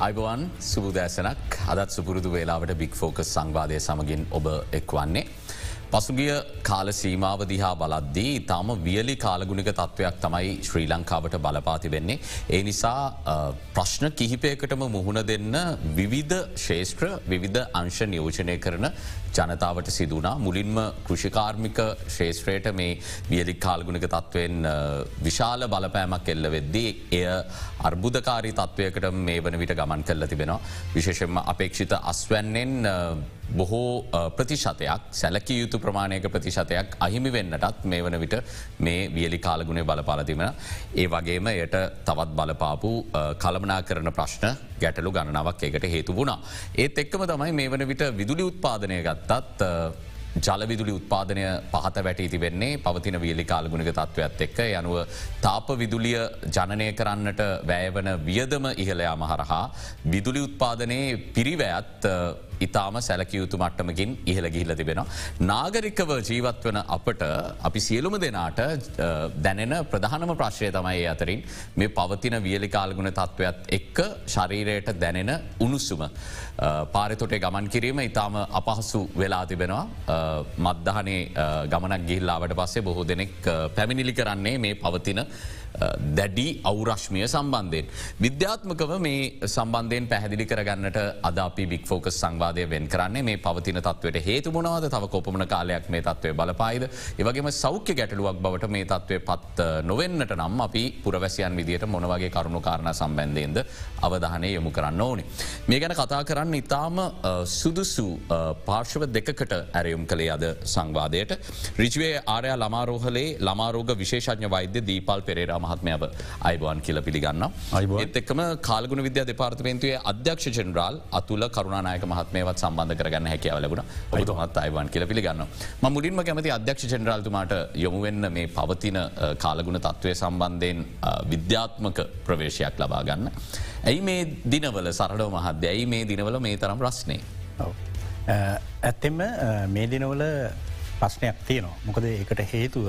අයිබවන් සුබදෑසනක් අදත් සුපුරුදු වේලාවට බික් ෆෝකස් සංවාධය සමගින් ඔබ එක්වන්නේ. පසුගිය කාල සීමාව දිහා බලද්දී තාම වියලි කාලගුණික තත්ත්වයක් තමයි ශ්‍රී ලංකාවට බලපාති වෙන්නේ. ඒ නිසා ප්‍රශ්න කිහිපයකටම මුහුණ දෙන්න විවිධ ශේෂත්‍ර විවිධ අංශ නියෝජනය කරන ජනතාවට සිදුනා මුලින්ම කෘෂිකාර්මික ශේෂත්‍රයට මේ වියලි කාල්ගුණික තත්ත්වයෙන් විශාල බලපෑමක් එල්ල වෙද්දී එය අර්බුධකාරී තත්ත්වයකට මේ වන විට ගමන් කල්ල තිබෙනවා. විශේෂෙන්ම අපේක්ෂිත අස්වැන්නෙන් බොහෝ ප්‍රතිශතයක් සැලක යුතු ප්‍රමාණයක ප්‍රතිශතයක් අහිමි වෙන්නටත් මේ වන විට මේ වියලි කාලගුණේ බලපාලතිමෙන. ඒ වගේම එයට තවත් බලපාපු කළමනා කරන ප්‍රශ්න ගැටලු ගණනාවක් එකට හේතු වුණා. ඒත් එක්කම තමයි මේ වන විට විදුලි උත්පාදනය ගත්තත් ජලවිදුලි උත්පාදනය පහත වැටී තිබෙන්නේ පවතින වියලි කාලගුණක තත්ත්වයක් එක්ක. යනුව තාප විදුලිය ජනනය කරන්නට වැෑවන වියදම ඉහළයාම හරහා විදුලි උත්පාදනයේ පිරිවැත් ඉතාම සැලකයුතු මට්ටමකින් ඉහළ ගිහිල තිබෙනවා. නාගරිකව ජීවත් වන අපට අපි සියලුම දෙනාට දැනෙන ප්‍රධානම ප්‍රශ්ය තමයි අතරින් මේ පවතින වියලිකාල්ගුණ තත්ත්වයක් එක්ක ශරීරයට දැනෙන උණුස්සුම. පාරිතොටේ ගමන් කිරීම ඉතාම අපහසු වෙලා තිබෙනවා මද්දහනේ ගමනක් ගිහිල්ලාවට පස්සේ බොහෝ දෙනෙක් පැමිණිලි කරන්නේ මේ පවතින දැඩි අවුරශ්මිය සම්බන්ධයෙන්. විද්‍යාත්මකව මේ සම්බන්ධයෙන් පැහැදිලි කරගන්නට අද අපි බික් ෆෝකස් සංවාදය වෙන් කරන්නේ මේ පවතින තත්වයට හේතු මොනවාද තව කොපමන කාලයක් මේ තත්වය බලපායිද ඒවගේම සෞඛ්‍ය ගැටලුවක් බවට මේ තත්වය පත් නොවෙන්නට නම් අපි පුරවැසියන් විදියට මොනවගේ කරුණු කාරණ සම්බන්ධයෙන්ද අවධානය යොමු කරන්න ඕනේ. මේ ගැන කතා කරන්න ඉතාම සුදුසු පාර්ශව දෙකට ඇරයුම් කළේ අද සංවාදයට. රිජවේ ආරයා ළමාරෝහලේ ළමාරෝග විශේෂඥ වෛද්‍ය දීපල් පෙරේරා මහත්මයාව අයිබවන් කියල පිළිගන්න ඒත් එක්කම කාලගුණ විද්‍යා දෙපාර්තමේන්තුවේ අධ්‍යක්ෂ ජෙනරාල් අතුල කරුණානායක මහත්මයවත් සම්බන්ධ කරගන්න හැකියාව ලැබුණ ඔබතුමත් අයිවන් කියල පිළිගන්න ම මුලින්ම කැමති අධ්‍යක්ෂ ජෙනරාල්තුමාට යොමුවෙන්න මේ පවතින කාලගුණ තත්ත්වය සම්බන්ධයෙන් විද්‍යාත්මක ප්‍රවේශයක් ලබා ගන්න. ඇයි මේ දිනවල සරඩව මහද්‍ය ඇයි මේ දිනවල මේ තරම් රස්නේ. ඇත්තෙම මේ දිනවල ප්‍රශ්නයක් තියනවා. මොකද ඒකට හේතුව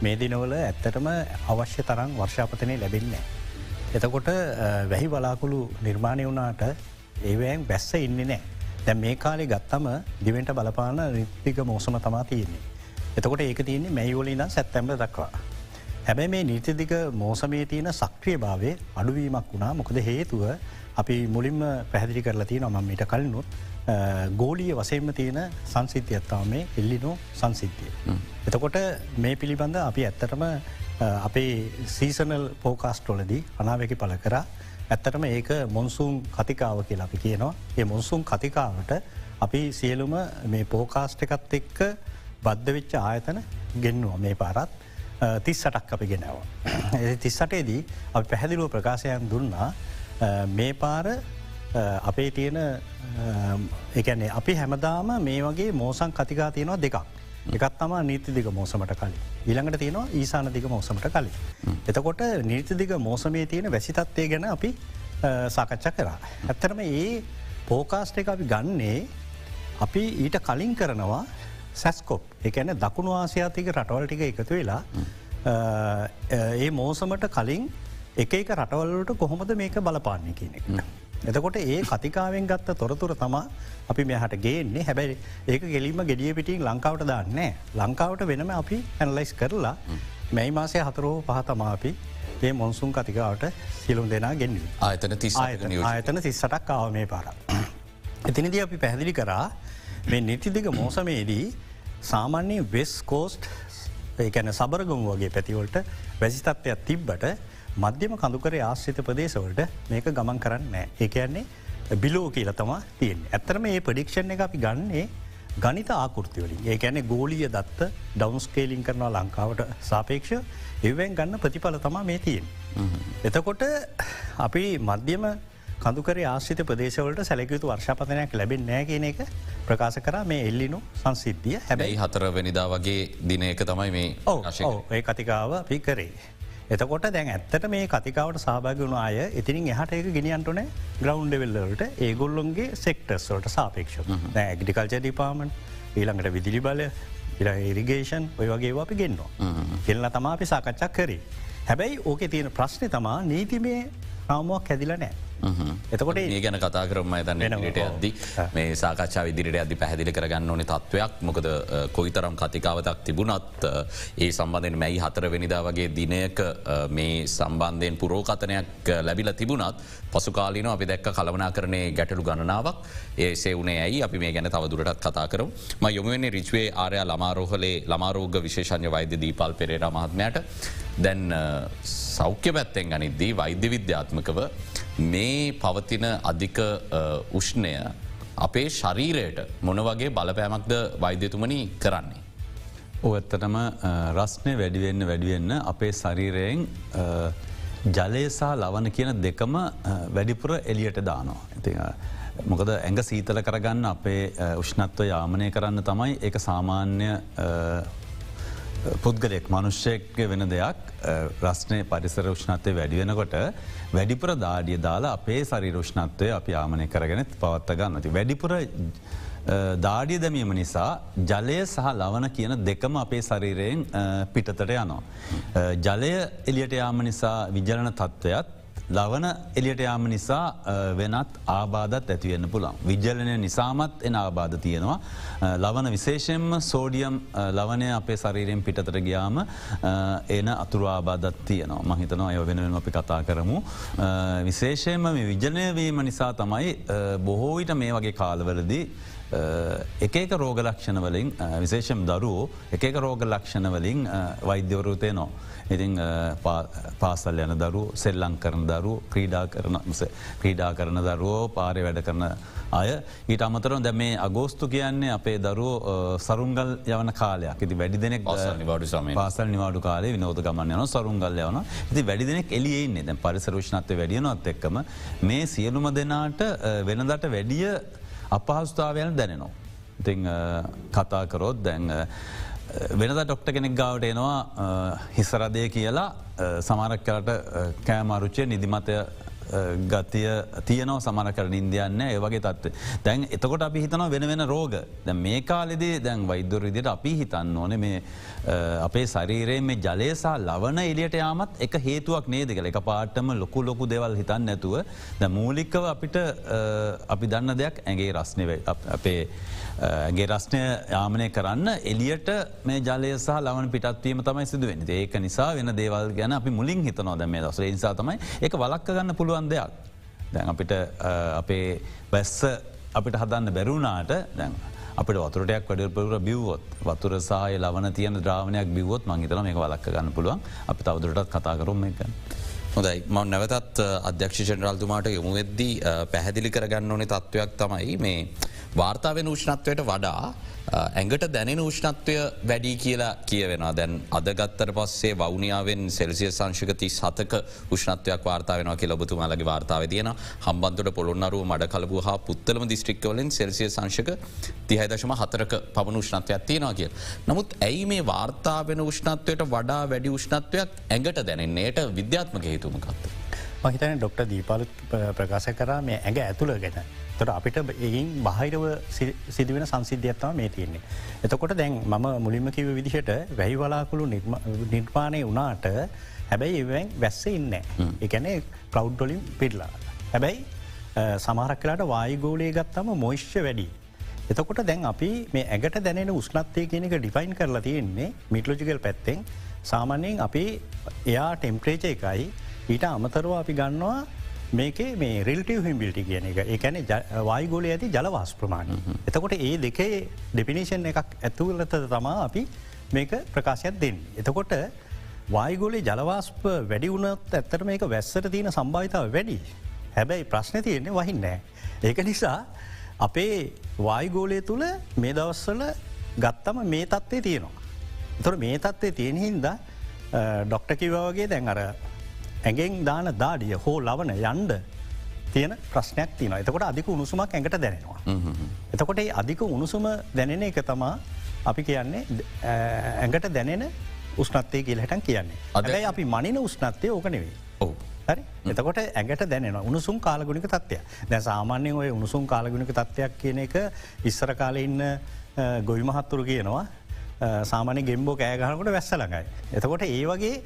මේ දිනවල ඇත්තටම අවශ්‍ය තරම් වර්ෂාපතනය ලැබෙන්නේ. එතකොට වැහි බලාකුළු නිර්මාණය වුණාට ඒවෑන් බැස්ස ඉන්න නෑ. දැ මේ කාලෙ ගත්තම දිවෙන්ට බලපාන රිත්තික මෝසම තමා තියෙන්නේ. එතකොට ඒක තියන්නේ මැයිවලින සැත්තැම්බ දක්වා. හැබැයි මේ නීතිදික මෝසමේ තියෙන සක්‍රිය භාවය අඩුවීමක් වුණා මොකද හේතුව අපි මුලින්ම පැහැදිලි කරලා තිය නොම මිට කලිනුත් ගෝලිය වසයෙන්ම තියෙන සංසිද්ධියත්තාව මේ එල්ලිනෝ සංසිද්ධිය. එතකොට මේ පිළිබඳ අපි ඇත්තටම අපේ සීසනල් පෝකාස්ටෝලදී අනාවකි පල කරා ඇත්තටම ඒක මොන්සුම් කතිකාව කියලා අපි කියනවා. ඒ මොන්සුම් කතිකාවට අපි සියලුම මේ පෝකාස්ට එකත් එක්ක බද්ධවෙච්ච ආයතන ගෙන්නවා මේ පාරත් තිස් සටක් අපි ගෙනවා. තිස්සටේදී අපි පැහැදිලුව ප්‍රකාශයන් දුන්නා මේ පාර අපේ තියෙන එකන්නේ අපි හැමදාම මේ වගේ මෝසං කතිකා තියෙනවා දෙකක්. එකත් තම නීති දිග මෝසමට කලින්. ඊළඟට තියෙනවා ඊසාන දිග මෝසමට කලින්. එතකොට නීතිදිග මෝසමේ තියෙන වැසිතත්වය ගැන අපි සාකච්ඡ කරා. ඇත්තරම ඒ පෝකාස්ට එක අපි ගන්නේ අපි ඊට කලින් කරනවා සැස්කොප් එකන දකුණු ආසියාතික රටවල්ටික එකතු වෙලා ඒ මෝසමට කලින් එක එක රටවල්ලට කොහොමද මේක බලපාන්නේ කියන එක. එතකොට ඒ කතිකාවෙන් ගත්ත තොරතුර තමා අපි මෙහට ගේන්නේ. හැබැයි ඒක ගෙලීම ගෙඩිය පිටින් ලංකාවට දන්නේ ලංකාවට වෙනම අපි ඇනලයිස් කරලා මැයි මාසය හතරෝ පහතමා අපි ඒ මොන්සුන් කතිකාවට සිලුම් දෙනා ගෙන්ව ආයතන ආයතන තිස්සටක් ආව මේ පාර. එතිනිද අපි පැහැදිලි කරා මේ නිතිදික මෝසමේදී සාමාන්‍යය වෙස් කෝස්ට් ඒැන සබරගුම් වගේ පැතිවලට වැසිතත්වයක් තිබ්බට මධ්‍යම කඳුකර ආශ්‍රිත ප්‍රදේශවලට මේක ගමන් කරන්න නෑ. ඒ කියන්නේ බිලෝ කියල තමා තියෙන්. ඇත්තරම ඒ පඩික්ෂණ එක අපි ගන්නේ ගනිත ආකෘතිවලින් ඒ ඇනේ ගෝලිය දත්ත ඩවන්ස්කේලින් කරනවා ලංකාවට සාපේක්ෂ එවෙන් ගන්න ප්‍රතිඵල තමා මේ තියෙන්. එතකොට අපි මධ්‍යම කඳුකර ආශ්‍රිත ප්‍රදේශවලට සැලකයුතු වර්ෂාපතනයක් ලැබෙන් නෑ කියන එක ප්‍රකාශ කර මේ එල්ලිනු සංසිද්ධිය හැබැයි හතර වෙනිදා වගේ දිනයක තමයි මේ ඕ ඒ කතිකාව අපි කරේ. එතකොට දැන් ඇත්තට මේ කතිකාවට සභාගුණ අය ඉතිනින් එහට එක ගෙනියන්ටන ග්‍රවන්් ඩෙවෙල්ලට ඒගොල්ලොන්ගේ සෙක්ටර්ස්වලට සාපේක්ෂ ඇගිටිකල්ච ඩිපාමන් ඊළඟට විදිලි බල ඉ ඉරිගේෂන් ඔය වගේ අපි ගෙන්නවා. කෙල්ල තමා අපි සාකච්ඡක් කරේ. හැබැයි ඕක තියෙන ප්‍රශ්නය තමා නීතිමේ රාමුවක් හැදිල නෑ. එතකොට ඒ ගැන කතා කරම තන්න වෙනවා. ට ඇද්දි මේ සාකච්ඡා විදිරිට ඇදි පැහදිලි කරගන්න ඕනි තත්ත්වයක් මොකද කොයිතරම් කතිකාවතක් තිබුණත් ඒ සම්බන්ධෙන් මැයි හතර වෙනිදා වගේ දිනයක මේ සම්බන්ධයෙන් පුරෝකතනයක් ලැබිල තිබුණත් පසුකාලින අපි දැක්ක කළවනා කරනේ ගැටලු ගණනාවක්. ඒ සෙවුනේ ඇයි? අපි මේ ගැන තවදුරටත් කතා කරු ම යොමුවෙන්නේ රිච්වේ ආරය ළමාරෝහලේ ළමාරෝග විශේෂඥ වෛද්‍ය දීපල් පෙරේර මහත්මයට දැන් අ, සෞඛ්‍ය පැත්තෙන් ගනිද්දී වෛද්‍ය විද්‍යාත්මකව මේ පවතින අධික අ, උෂ්ණය අපේ ශරීරයට මොන වගේ බලපෑමක්ද වෛද්‍යතුමනි කරන්නේ. ඔඇත්තටම රස්නය වැඩිවෙන්න වැඩිවෙන්න අපේ ශරීරයෙන් ජලය සහ ලවන කියන දෙකම අ, වැඩිපුර එලියට දානවා. ඉති මොකද ඇඟ සීතල කරගන්න අපේ අ, උෂ්ණත්ව යාමනය කරන්න තමයි ඒක සාමාන්‍ය අ, පුද්ගලෙක් මනුෂ්‍යයක වෙන දෙයක් රස්නය පරිසර උෂ්ණත්වය වැඩිවෙනකොට වැඩිපුර දාඩිය දාලා අපේ සරි රුෂ්ණත්වය අපි ආමනය කරගෙනත් පවත්ත ගන්න ති. වැඩිපුර දාඩිය දැමීම නිසා ජලය සහ ලවන කියන දෙකම අපේ ශරීරයෙන් අ, පිටතට යනවා. අ, ජලය එලියට යාම නිසා විජලන තත්ත්වයත් ලවන එලියට යාම නිසා අ, වෙනත් ආබාධත් ඇතිවෙන්න පුළන්. විජලනය නිසාමත් එන ආබාධ තියෙනවා. අ, ලවන විශේෂෙන්ම සෝඩියම් අ, ලවනය අපේ ශරීරයෙන් පිටතට ගියාම අ, එන අතුර ආබාධත් තියනවා මහිතනවා අය වෙනුවෙන් අපි කතා කරමු. අ, විශේෂයෙන්ම මේ විජනයවීම නිසා තමයි අ, බොහෝවිට මේ වගේ කාලවලදී එක එක රෝග ලක්ෂණ වලින් අ, විශේෂම් දරුවෝ එක එක රෝග ලක්ෂණ වලින් අ, වෛද්‍යවරුතය නෝ. ඉතිං පාසල් යන දරු සෙල්ලං කරන දරු ක්‍රීඩා කරන ක්‍රීඩා කරන දරුවෝ පාරය වැඩ කරන අය. ඊට අමතරව දැ මේ අගෝස්තු කියන්නේ අපේ දරුවෝ සරුංගල් යවන කාලයක්. ඉති වැඩි දෙනෙක් පාසල් නිවාඩු කාලේ විනෝද ගමන් යන සරුංගල් යවන ඉති වැඩි දෙනෙක් එලියන්නේ දැන් පරිසරෂ්නත්ව වැඩියනොත් එක්කම මේ සියලුම දෙනාට වෙනදට වැඩිය අපහස්ථාවයන් දැනෙනවා. ඉතිං කතාකරොත් දැන් වෙනද ඩොක්ට කෙනෙක් ගාවට එනවා අ, හිස්සරදය කියලා අ, සමරක් කරට කෑමාරුච්චය නිදිමතය අ, ගතිය තියනව සමන කරන ඉන්දියන්න ඒවගේ තත්ව. දැන් එතකොට අපි හිතන වෙන වෙන රෝග. දැ මේ කාලෙදේ දැන් වෛද්‍යර විදිට අපි හිතන්න ඕන මේ අ, අපේ ශරීරයේ මේ ජලයසා ලවන එලියට යාමත් එක හේතුවක් නේද කළ එක පාටම ලොකු ලොකු දෙවල් හිතන්න නැතුව ද මූලික්කව අපිට අ, අපි දන්න දෙයක් ඇගේ රස්නව අපේ ගේ රස්නය යාමනය කරන්න එලියට මේ ජලය සහ ලවන පිටත්වීම තමයි සිදුවෙන් ඒක නිසා වෙන දේවල් ගැන අපි මුලින් හිතනෝ දැම මේ දස නිසා තමයි එක වලක්ක ගන්න පුළුවන් දෙයක්. දැන් අපිට අ, අපේ වැස්ස අපිට හදන්න බැරුණාට දැන් අපට වතුරටයක් වැඩපුර බිව්වොත් වතුර සහය ලවන තියන ද්‍රාවනයක් බිවොත් මංහිතන මේ වලක්ක ගන්න පුළුවන්. අපි තවදුරටත් කතා කරුම් එක. හොදයි මං නැවතත් අධ්‍යක්ෂ ජනරල්තුමාට යොමුවෙද්දී අ, පැහැදිලි කරගන්න ඕනේ තත්ත්වයක් තමයි මේ වාර්තාාවෙන උෂ්ණත්වයට වඩා අ, ඇඟට දැනෙන උෂ්ණත්වය වැඩි කියලා කියවෙනවා දැන් අදගත්තර පස්සේ වෞනියාවෙන් සෙල්සිය සංශක ති සතක උෂ්ණත්වයක් වාර්තාාවෙනවා කිය ඔබතුමාලගේ වාර්තාව තියෙන හම්බන්තුට පොළොන්නරුව මඩ කලපු හා පුත්තලම දිස්ත්‍රික්කවලින් සෙල්සිය සංශක තිහයිදශම හතරක පවන උෂ්ණත්වයක් තියෙනවා කිය. නමුත් ඇයි මේ වාර්තාාවෙන උෂ්ණත්වයට වඩා වැඩි උෂ්ණත්වයක් ඇඟට දැනෙන්නේට විද්‍යාත්මක හේතුමකක්ත. මහිතන ඩොක්ට දීපාල ප්‍රකාශ කරා මේ ඇඟ ඇතුළ ගැන. තොට අපිට එයින් බහිරව සිදුවෙන සංසිද්ධියත්තම මේ තියන්නේ. එතකොට දැන් මම මුලින්ම කිව විදිහට වැහි වලාකුළු නිර්ම- නිර්මාණය වනාට හැබැයි එවැන් වැස්ස ඉන්න. එකනේ කලව්ඩොලින් පිටලා. හැබැයි සමහරක් කලාට වායගෝලය ගත්තම මොයිශ්්‍ය වැඩි. එතකොට දැන් අපි මේ ඇගට දැනෙන උස්නත්තය කියනක ඩිෆයින් කරලා තියෙන්නේ මිටලෝජිකල් පැත්තෙන් සාමාන්‍යයෙන් අපි එයා ටෙම්ප්‍රේච එකයි ඊට අමතරව අපි ගන්නවා මේක මේ රිල්ටව හිම්බිල්ටි කියන එක ඒකැන වායිගෝල ඇති ජලවාස් ප්‍රමාණය. එතකොට ඒ දෙකේ ඩෙපිනිෂන් එකක් ඇතුවලත තමා අපි මේක ප්‍රකාශයක් දෙන්න. එතකොට වායිගෝලේ ජලවාස්ප වැඩි වුණත් ඇත්තට මේක වැස්සට තියෙන සම්භාවිතාව වැඩි. හැබැයි ප්‍රශ්න තියෙන්නේ වහින්නෑ. ඒක නිසා අපේ වායිගෝලය තුළ මේ දවස්සල ගත්තම මේ තත්ත්වේ තියෙනවා. තොර මේ තත්ත්වේ තියෙන හින්ද ඩොක්ට කිවවගේ දැන් අර ඇගෙන් දාන දාඩිය හෝ ලවන යන්ඩ තියෙන ප්‍රශ්නයක් තින එතකොට අධික උණුසුමක් ඇඟට දැනෙනවා. එතකොට ඒ අධික උණුසුම දැනෙන එක තමා අපි කියන්නේ ඇඟට දැනෙන උස්නත්තය කියලහටන් කියන්නේ. අද- අදයි අපි මනින උස්නත්තය ඕක නෙවෙයි. ඔව. හරි එතකොට ඇඟට දැනෙන උණුසුම් කාලගුණික තත්වය දැ සාමාන්‍යයෙන් ඔය උණුසුම් කාලගුණික තත්වයක් කියන එක ඉස්සර කාල ඉන්න ගොවි මහත්තුරු කියනවා සාමාන්‍ය ගෙම්බෝ කෑගහනකට වැස්ස ළඟයි. එතකොට ඒ වගේ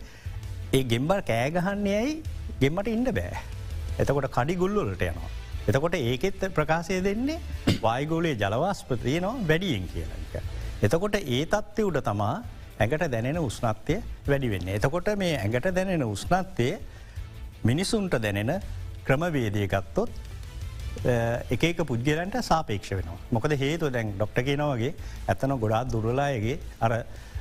ඒ ගෙම්බර් කෑගහන්නේ ඇයි ගෙම්මට ඉන්න බෑ. එතකොට කඩි ගුල්ලොලට යනවා. එතකොට ඒකෙත් ප්‍රකාශය දෙන්නේ වායිගෝලයේ ජලවාස්පතිය නවා වැඩියෙන් කියලක. එතකොට ඒ තත්ත්ය උඩ තමා ඇඟට දැනෙන උස්නත්වය වැඩි වෙන්න. එතකොට මේ ඇඟට දැනෙන උස්නත්වය මිනිසුන්ට දැනෙන ක්‍රමවේදය ගත්තොත් එක පුද්ගලන්ට සාපේක්ෂ වෙනවා මොකද හේතු දැන් ඩොක්ට කියනවගේ ඇතන ගොඩාත් දුරලායගේ අර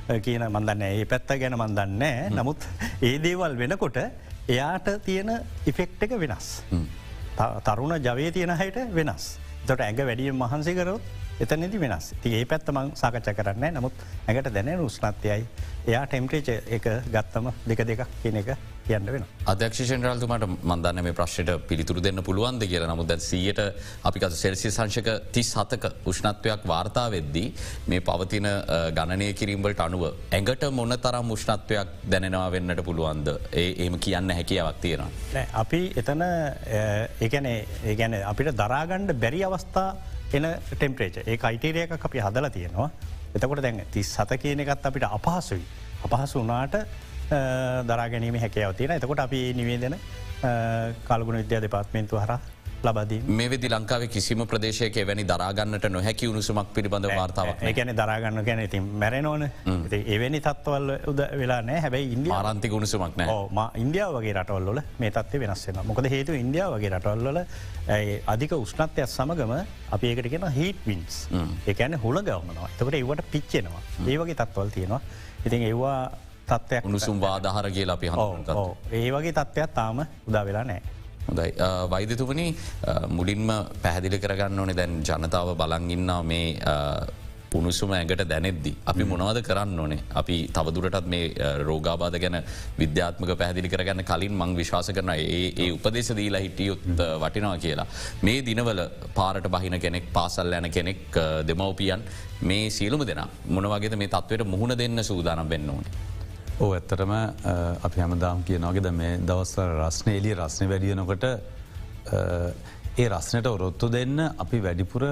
කියන මන්දන්න ඒ පැත්ත ගැන මන්දන්නෑ නමුත් ඒ දේවල් වෙනකොට එයාට තියෙන ඉෆෙක්් එක වෙනස්. තරුණ ජවය තියෙන හයට වෙනස්. තොට ඇඟ වැඩිය මහන්සේකරොත් එතනෙති වෙනස්. ඒ පැත්තමං සාකච්ච කරන්න නමුත් ඇඟට දැනෙන උස්නත්යයි එයා ටෙම්ප්‍රේච එක ගත්තම දෙක දෙකක් කියන එක කියන්න වෙන. අධ්‍යක්ෂේන්රල්තුමට මන්දන්න මේ ප්‍රශ්යට පිළිතුර දෙන්න පුළුවන්ද කියලා. නමුත් දැ සීයට අපිකත සෙල්සි සංශක තිස් හතක උෂ්ණත්වයක් වාර්තා වෙද්දී මේ පවතින ගණනය කිරීම්බලට අනුව ඇඟට මොන තරම් උෂ්ණත්වයක් දැනෙනවා වෙන්නට පුළුවන්ද? ඒ ඒම කියන්න හැකියාවක් තියෙනවා. අපි එතන ඒගැන ඒගැන අපිට දරාගණ්ඩ බැරි අවස්ථා එන ටෙම්පරේච ඒ අයිටේරයක අපි හදලා තියෙනවා. එතකොට දැන් තිස් සත කියන එකත් අපිට අපහසුයි. අපහසු වනාට දරා ගැනීම හැකැව තියෙන එතකොට අපි නිවේදන කල්ගුණ විද්‍යා දෙපාත්මේන්තු හර ලබදී මේ වෙදි ලංකාව කිසිම ප්‍රදේශයක වැනි දරාගන්නට නොහැකි උණුසුමක් පිළිබඳ වාර්තාවක් ගැන දරාගන්න ගැන ඉති මැරෙනෝන එවැනි තත්වල් උද වෙලා නෑ. හැබැයි ඉන්දිය ආරන්ති ගුණුසුමක් නෑ. ඉන්දියාව වගේ රටවල්ල මේ තත්ව වෙනස්සෙන මොකද හේතු ඉන්දියාව වගේ රටවල්ල අධික උෂ්නත්වයක් සමගම අපි ඒකට කියෙන හිට වින්ස් ඒකැන හුළ ගවමනවා. එතකට ඒවට පිච්චෙනවා. ඒ වගේ තත්වල් තියෙනවා. ඉතින් ඒවා තත්වයක් උණුසුම් වාදාහර කියලා අපි හ ඒ වගේ තත්ත්වයක් තාම උදා වෙලා නෑ. හොඳයි වෛදතුමනි මුලින්ම පැහැදිලි කරගන්න ඕනේ දැන් ජනතාව බලංගින්න මේ උණුසුම ඇඟට දැනෙද්දි. අපි මොනවද කරන්න ඕනේ අපි තවදුරටත් මේ රෝගාබාධ ගැන විද්‍යාත්මක පැහදිලි කරගන්න කලින් මං විශ්වාස කරන ඒ උපදේශ දීලා හිටියොත් වටිනවා කියලා. මේ දිනවල පාරට බහින කෙනෙක් පාසල් යන කෙනෙක් දෙමවපියන් මේ සියලුම දෙෙන මොනවගේ මේ තත්වයට මුහුණ දෙන්න සූදානම් වෙන්න ඕනේ. ඕ ඇත්තටම අපි හැමදාම් කියනවාගෙද මේ දවස්වර රස්න එලිය රස්නය වැඩියනකොට ඒ රස්නයට ඔරොත්තු දෙන්න අපි වැඩිපුර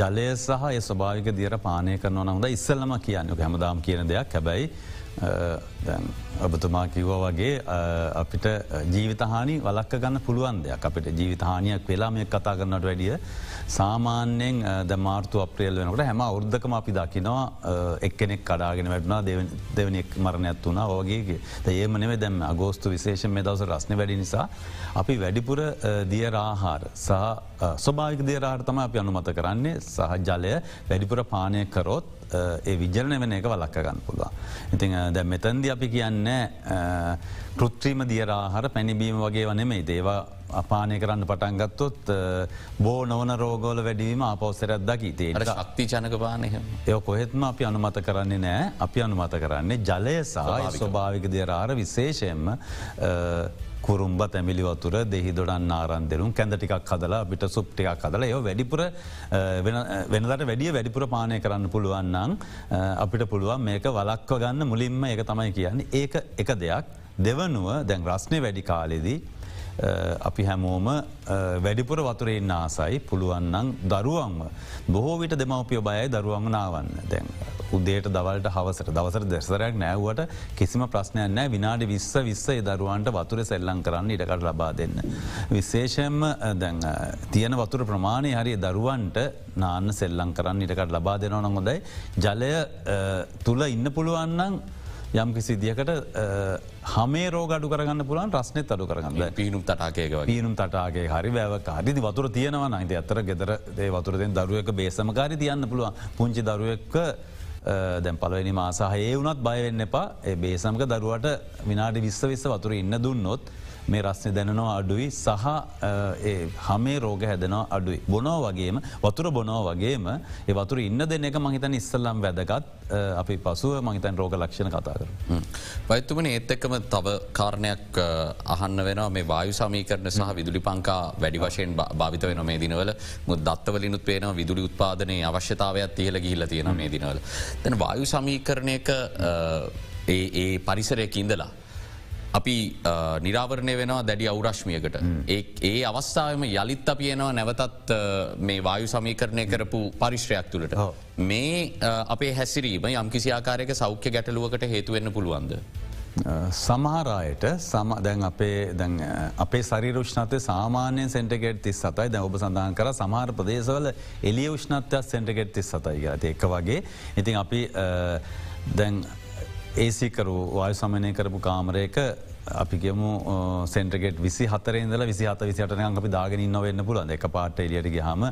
ජලය සහ ඒ ස්වභාවික දියර පානය කරනවන හොඳ ඉස්සල්ලම කියන්න හැමදාම් කියන දෙයක්. හැබැයි ඔබතුමා කිව්ව වගේ අපිට ජීවිතහානි වලක්ක ගන්න පුළුවන් දෙයක්. අපිට ජීවිතහානියක් වෙලා මේ කතා කරන්නට වැඩිය සාමාන්‍යයෙන් ද මාර්තු අප්‍රියල් වෙනකට හැම අවුද්ධකම අපි දකිනවා එක්කෙනෙක් කඩාගෙන වැටනා දෙවනෙක් මරණයක් වුණා වගේ ඒම නෙවේ දැම අගෝස්තු විශේෂ මේ දවස රස්න වැඩි නිසා අපි වැඩිපුර දියරාහාර සහ ස්වභාවික දේරාර්තම අපි අනුමත කරන්නේ. සහ ජලය වැඩිපුර පානය කරොත් ඒ විජරණ වෙන එක වලක්ක ගන්න පුළුවන්. ඉතිං දැ මෙතන්දි අපි කියන්න කෘත්‍රීම දියරාහර පැණිබීම වගේ වනෙමේ දේවා අපානය කරන්න පටන්ගත්තොත් බෝ නොවන රෝගෝල වැඩීම අපවස්සරත් දකි. තේ ශක්ති ජනක පානය එය කොහෙත්ම අපි අනුමත කරන්නේ නෑ. අපි අනුමත කරන්නේ ජලය සහ ස්වභාවික දියරාර විශේෂයෙන්ම කුරුම්බ තැමිලි වතුර දෙහි දොඩන් ආරන්දෙරුම් කැඳ ටිකක් හදලා පිට සුප්ටිකක් හදල ඒ වැඩිපුර වෙනදට වැඩිය වැඩිපුර පානය කරන්න පුළුවන්නම් අපිට පුළුවන් මේක වලක්ව ගන්න මුලින්ම එක තමයි කියන්නේ. ඒක එක දෙයක්. දෙවනුව දැන් රස්නය වැඩි කාලෙදී අපි හැමෝම වැඩිපුර වතුරෙන් ආසයි. පුළුවන්නන් දරුවන්ම බොහෝ විට දෙමවපිය බයයි දරුවන්ම නාවන්න. දැන් උදේට දවල්ට හවසට දවසර දෙසරයක් නෑවට කිසිම ප්‍රශ්නයක් නෑ. විනාඩි විස්ස විස්සේ දරුවන්ට වතුර සෙල්ලං කරන්න ඉඩකට ලබා දෙන්න. විශේෂයෙන්ම දැන් තියෙන වතුර ප්‍රමාණය හරි දරුවන්ට නාන්න සෙල්ලං කරන්න ඉටකට ලබා දෙනවන හොඳයි. ජලය තුළ ඉන්න පුළුවන්නන් යම් කිසි දියකට හමේ රෝගඩු කරගන්න පුලන් රස්නෙත් අඩු කරගන්න පීනුම් තටාකයක පීනුම් තටාගේ හරි වැෑවක හරිදි වතුර තියෙනවා නයිද අතර ගෙදර ඒ වතුරෙන් දරුවක බේසමකාරි තියන්න පුළුවන්. පුංචි දරුවෙක්ක දැන් පලවෙනි මාසාහයේ වුනත් බයවෙන්න එපා. බේසමක දරුවට විනාඩි විස්ස විස්ස වතුර ඉන්න දුන්නොත් මේ රස්නය දැනනවා අඩුයි සහ හමේ රෝග හැදෙනවා අඩුයි. බොනෝ වගේම වතුර බොනෝ වගේම ඒ වතුර ඉන්න දෙන එක මහිතන් ඉස්සල්ලම් වැදගත් අපි පසුව මහිතන් රෝග ලක්ෂණ කතා කර. වෛතුමන ඒත් එක්කම තව කාරණයක් අහන්න වෙන මේ වායු සමීකරන සහ විදුලි පංකා වැඩි වශයෙන් භාවිත වෙන මේ දිනවල මුත් දත්තවලිනුත් පේන විදුලි උත්පාදනය අවශ්‍යතාවයක් තියල ගිහිල තියෙන මේ දිනවල. තැන වායු සමීකරණයක ඒ පරිසරයක ඉඳලා. අපි නිරාවරණය වෙනවා දැඩි අවුරශ්මියකට. ඒ අවස්ථාවම යළිත් අපියනවා නැවතත් මේ වායු සමීකරණය කරපු පරිශ්‍රයක් තුළට. මේ අපේ හැසිරීම යම්කිසි ආකාරයක සෞඛ්‍ය ගැටලුවකට හේතුවෙන්න පුළුවන්ද. සමහරයට සම දැන් අපේ අපේ සරිරුෂ්නතය සාමාන්‍යයෙන් සෙන්ටගෙට තිස් සතයි දැ ඔබ සඳහන් කර සමහර ප්‍රදේශවල එලිය උෂ්නත්යක් සෙන්ටගෙට තිස් සතයි ගත එක වගේ ඉතින් අපි දැන් ඒසිකරු වායු සමනය කරපු කාමරයක අපි ගමු සෙන්ටගෙට විසි හතරේදල විසි හත විසිටන අපි දාගෙන ඉන්න වෙන්න පුලන් එක පාට එලියට ගහම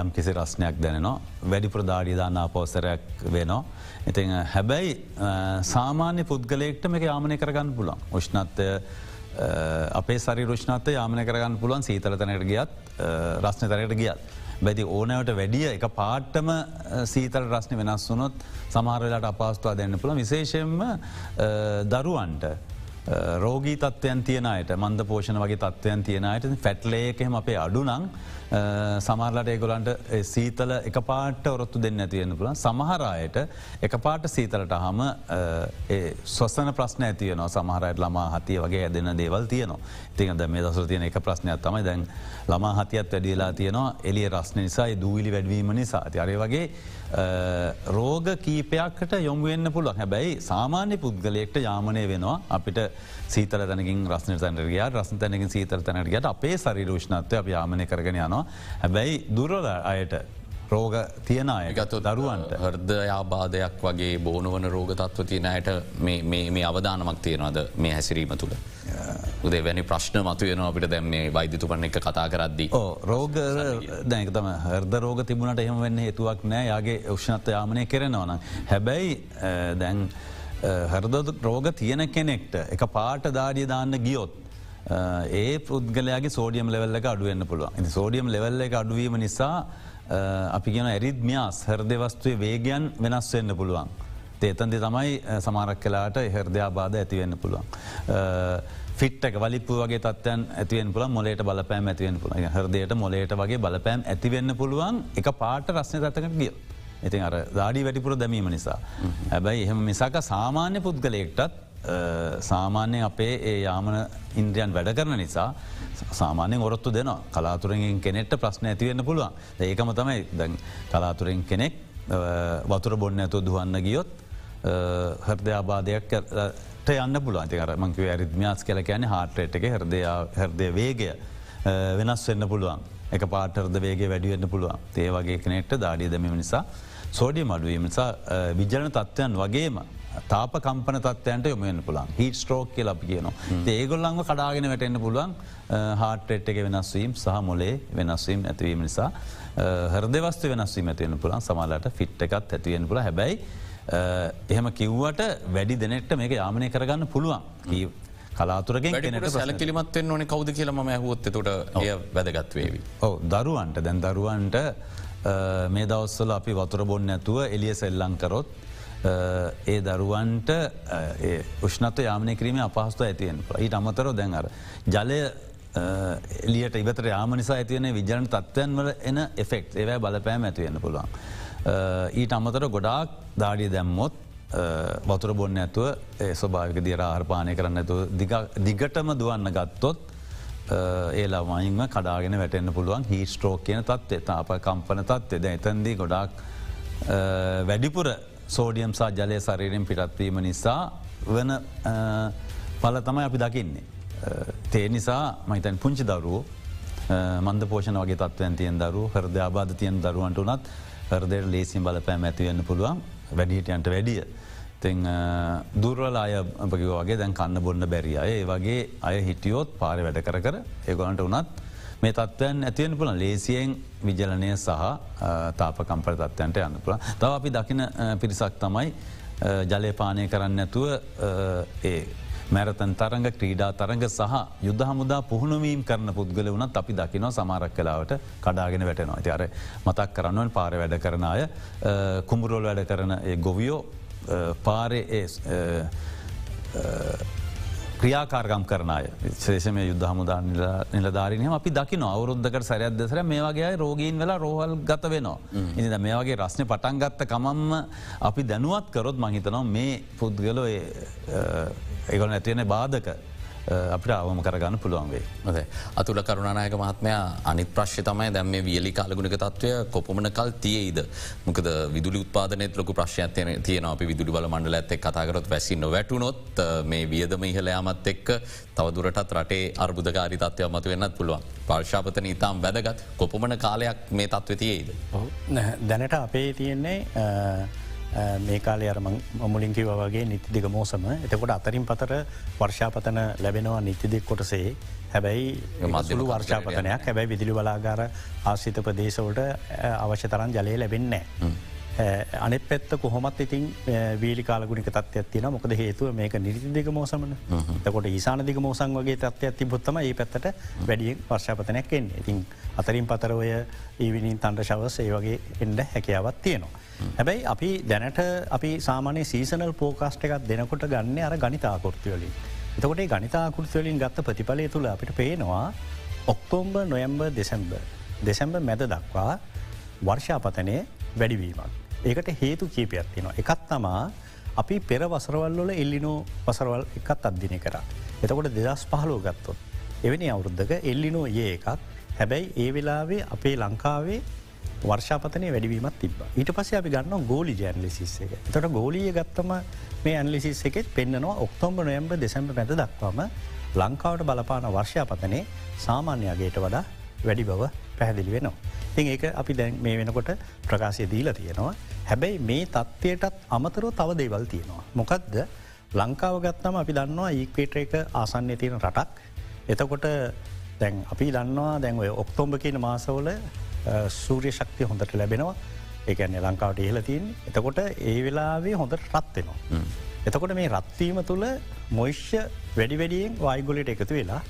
යම් කිසි රස්නයක් දැනවා වැඩි ප්‍රදාඩි දාන්න පෝසරයක් වෙනවා. ඉති හැබැයි සාමාන්‍ය පුද්ගලයෙක්ට මේක යාමනය කරගන්න පුලන් උෂ්නත්ය අපේ සරි රුෂ්නත්ය යාමන කරගන්න පුළුවන් සීතල තැනට ගියත් රස්න තරයට ගියත්. බැති ඕනෑවට වැඩිය එක පාට්ටම සීතල රස්න වෙනස් වුනොත් සමාරලට අපාස්තුවා දෙන්න පුළ විශේෂයෙන්ම දරුවන්ට. රෝගී තත්වයන් තියනයට මන්ද පෝෂණ වගේ තත්වයන් තියනයට ෆැට්ලේකෙම අපේ අඩුනං සමරලට ඒගොලන්ට සීතල එක පාට ඔරොත්තු දෙන්න ඇතියෙන පුළන් සමහරයට එක පාට සීතලට හම ස්වස්සන ප්‍රශ්න ඇතියනවා සමහරයට ළමා හතිය වගේ ඇදෙන දේවල් තියනවා. තිකද මේ දසර තියෙන එක ප්‍රශ්නයක් තමයි දැන් ළමා හතියත් වැඩියලා තියනවා. එලිය රස්න නිසායි දූවිලි වැඩවීම නිසා. අරය වගේ රෝග කීපයක්කට යොමුවෙන්න පුළුවන්. හැබැයි සාමාන්‍ය පුද්ගලයෙක්ට යාමනය වෙනවා. අපිට සීතල තැනකින් රස්න තැනරගයා රස්න තැනකින් සීතර තැනටගට අපේ සරිරෝෂ්නත්වය අප යාමනය කරගෙන යනවා. හැබැයි දුරල අයට රෝග තියන අයගත්තු දරුවන්ට හර්දයාබාධයක් වගේ බෝනවන රෝග තත්ව තියෙනයට මේ අවධානමක් තියෙනවද මේ හැසිරීම තුළ. උදේ වැනි ප්‍රශ්න මතුවයන අපිට දැම්න්නේ වෛද්‍යතුපන්න එක කතා කරද්දී. රෝග දැකතම හර්ද රෝග තිබුණට එහෙම වෙන්න හේතුවක් නෑ යාගේ උෂ්නත්ත යාමනය කරනවන. හැබැයි දැන් හරද රෝග තියෙන කෙනෙක්ට එක පාට දාඩිය දාන්න ගියොත්. ඒ පුද්ගලයාගේ සෝඩියම් ලෙවල්ල එක අඩුවන්න පුළුවන් සෝඩියම් ලෙවල්ල එක අඩුවීම නිසා අපි ගෙන ඇරිද්මියාස් හර්දවස්තුවේ වේගයන් වෙනස් වෙන්න පුළුවන්. ඒතන්දි තමයි සමාරක් කලාට හර්දයාබාධ ඇතිවෙන්න පුළුවන්. ෆිට්ක වලිපු වගේ තත්වයන් ඇතිවෙන් පුළ මොලට බලපෑම් ඇතිවෙන් පුළ හරදයට මොලට වගේ බලපෑම් ඇතිවෙන්න පුළුවන් එක පාට රස්න තතකට ගිය. ඉතින් අර දාඩි වැඩිපුර දැමීම නිසා. හැබැයි එහෙම මිසාක සාමාන්‍ය පුද්ගලයෙක්ටත් සාමාන්‍ය අපේ ඒ යාමන ඉන්ද්‍රියන් වැඩ කරන නිසා සාමාන්‍යෙන් ඔරොත්තු දෙන කලාතුරෙන් කෙනෙට ප්‍රශ්න ඇතිවෙන්න පුළුවන්. ඒකම තමයි දැන් කලාතුරෙන් කෙනෙක් වතුර බොන්න ඇතු දුවන්න ගියොත් හර්දයාබාධයක් යන්න පුළුවන්. තිකර මංකිව ඇරිත්මියස් කල කියන හාටරේට් එක හරදය හරදය වේගය වෙනස් වෙන්න පුළුවන්. එක පාටර්ද වේගේ වැඩිවෙන්න පුළුවන්. ඒ වගේ කනෙක්ට දාඩිය දැමීම නිසා සෝඩිය මඩුවීම නිසා විජලන තත්ත්වයන් වගේම තාප කම්පන තත්වයන්ට යොමෙන් පුළන් හිට ස්ට්‍රෝක් කියල අපි කියනවා. ඒගොල්ලංව කඩාගෙන වැටෙන්න්න පුළුවන්. හාටෙට් එක වෙනස්වීම් සහ මොලේ වෙනස්වීම් ඇතිවීම නිසා. හරදවස්තු වෙනස්වීම ඇතිවෙන පුළන් සමලට ෆිට් එකත් ඇතිවෙන පුළ හැබැයි එහෙම කිව්වට වැඩි දෙනෙක්ට මේක යාමනය කරගන්න පුළුවන්. කලාතුරගෙන් සැලකිලිමත්වෙන් ඕන කවද කියලම ඇහුවොත් තොට එය වැදගත්වේවි. ඔව දරුවන්ට. දැන් දරුවන්ට මේ දවස්සල අපි වතුර බොන්න ඇතුව එලිය සෙල්ලංකරොත් ඒ දරුවන්ට උෂ්නත යාමනය කිරීම අපහස්තු ඇතියෙන් ඊට අමතර දැන්ර. ජලය එලියට ඉවතර යාම නිසා ඇතිවන විජන තත්වයන් වල එන එෆෙක්් ඒවයි බලපෑම ඇතිවෙන්න පුළුවන්. ඊට අමතර ගොඩාක් දාඩිය දැම්මොත් වතුර බොන්න ඇතුව ස්වභාවික දිර ආර්පානය කරන්න ඇතු දිගටම දුවන්න ගත්තොත් ඒලා වයින්ම කඩාගෙන වැටෙන්න්න පුළුවන් හි ස්ට්‍රෝක් කියන තත්වේ තාප කම්පන තත්වේ ද එතන්දී ගොඩාක් වැඩිපුර සෝඩියම්සා ජලය සරීරෙන් පිටත්වීම නිසා වන පල තමයි අපි දකින්නේ. තේ නිසා මහිතන් පුංචි දරුවෝ මන්ද පෝෂණ වගේ තත්වයන් තියෙන් දරු හරද අබාධ තියන් දරුවන්ට උනත් හරදයට ලේසින් බලපෑම ඇතිවෙන්න පුළුවන් වැඩිහිටයන්ට වැඩිය. තිං දුර්වල අය අපකිවගේ දැන් කන්න බොන්න බැරි අය ඒ වගේ අය හිටියෝත් පාරි වැඩ කර කර ඒගොලන්ට උනත් මේ තත්වයන් ඇතිවෙන පුළන් ලේසියෙන් විජලනය සහ තාප කම්පර තත්වයන්ට යන්න පුළ තව අපි දකින පිරිසක් තමයි ජලයපානය කරන්න ඇතුව ඒ මැරතන් තරග ක්‍රීඩා තරග සහ යුද්ධ හමුදා පුහුණුවීම් කරන පුද්ගල වනත් අපි දකිනව සමාරක් කලාවට කඩාගෙන වැටෙනවා. ඇති අර මතක් කරන්නුවන් පාර වැඩ කරන අය කුඹුරෝල් වැඩ කරන ගොවියෝ පාරේ ක්‍රියාකාර්ගම් කරනය ශේෂම යුද්ධ හමුදා නිලධාරනය අපි දකි අවුරුද්ධකට සැරයක් දෙසර මේ වගේ රෝගීන් වෙලා රෝහල් ගත වෙනවා. ඉනිද මේ වගේ රශ්න පටන් ගත්ත කමම්ම අපි දැනුවත් කරොත් මහිතනවා මේ පුද්ගලෝ ඒගොල ඇතිවෙන බාධක අපිට අවම කරගන්න පුළුවන් වේ. ද අතුල කරුණනායක මහත්මයා අනිත් ප්‍රශ්්‍ය තමයි දැම මේ වියලි කාලගුණක තත්වය කොපමන කල් තියේද? මොකද විදුලි උත්පාදනත් ලොක ප්‍රශ්යත්යන තියන අපි විදුලි බල මණ්ඩල ඇත්තෙක් කතාකරොත් වැසි නොවැටුනොත් මේ වියදම ඉහලයාමත් එක්ක තවදුරටත් රටේ අර්බුදකාරි තත්වය මතු වෙන්නත් පුළුවන්. පර්ශාපතන ඉතාම් වැදගත්. කොපමන කාලයක් මේ තත්ව තියේද. දැනට අපේ තියෙන්නේ මේ කාලය අරම මුලින්කිව වගේ නිතිදික මෝසම. එතකොට අතරින් පතර වර්ෂාපතන ලැබෙනවා නිතිදික් කොටසේ. හැබැයි මදලු වර්ෂාපතනයක්. හැබැයි විදිලි බලාගාර ආසිත ප්‍රදේශවලට අවශ්‍ය තරන් ජලය ලැබෙන්නේ. අනෙ පැත්ත කොහොමත් ඉතින් වීලි කාලගුණික තත්ව ඇතින මොකද හේතුව මේක නිරිදික මෝසමන. තකොට ඒසානදික මෝසන් වගේ තත්ව ඇති බොත්තම ඒ පැත්තට වැඩියෙන් වර්ෂාපතනයක් එන්නේ. ඉතින් අතරින් පතරවය ඒවිනින් තන්ට ශවස් ඒ වගේ එන්ඩ හැකියාවත් තියෙනවා. හැබැයි අපි දැනට අපි සාමානය සීසනල් පෝකාස්ට එකක් දෙනකොට ගන්න අර ගනිතාකෘතිවලින්. එතකොට ගනිතාකෘතිවලින් ගත්ත ප්‍රතිඵලය තුළ අපිට පේනවා ඔක්තෝම්බ නොයම්බ දෙසැම්බ දෙසැම්බ මැද දක්වා වර්ෂාපතනය වැඩිවීමක්. ඒකට හේතු කීපයක් තිනවා. එකත් තමා අපි පෙර වසරවල්ලොල එල්ලිනෝ වසරවල් එකත් අධ්‍යනය කර. එතකොට දෙදස් පහලෝ ගත්තොත්. එවැනි අවුරුද්ධක එල්ලිනෝ ඒ එකක් හැබැයි ඒ වෙලාවේ අපේ ලංකාවේ වර්ෂාපතනය වැඩිවීමත් තිබ ඊට පස අපි ගන්න ගෝලි ජැන්ලිසිස් එක තොට ගෝලිය ගත්තම මේ ඇන්ලිසිස් එකෙත් පෙන්න්නනවා ඔක්තොම්බ නොයම්බ දෙසැම්බ පැද දක්වාම ලංකාවට බලපාන වර්ෂාපතනය සාමාන්‍යයාගේට වඩා වැඩි බව පැහැදිලි වෙනවා. තින් ඒක අපි දැන් මේ වෙනකොට ප්‍රකාශය දීලා තියෙනවා. හැබැයි මේ තත්ත්වයටත් අමතරෝ තව දේවල් තියෙනවා. මොකක්ද ලංකාව ගත්තම අපි දන්නවා ඒක්වේට එක ආසන්‍ය තියෙන රටක්. එතකොට දැන් අපි දන්නවා දැන් ඔය ඔක්තොම්භ කියන මාසවල සූරිය ශක්තිය හොඳට ලැබෙනවා ඒකන්නේ ලංකාවට ඉහලතින් එතකොට ඒ වෙලාවේ හොඳට රත්වෙනවා. එතකොට මේ රත්වීම තුළ මොයිශ්‍ය වැඩි වැඩියෙන් වයිගොලට එකතු වෙලා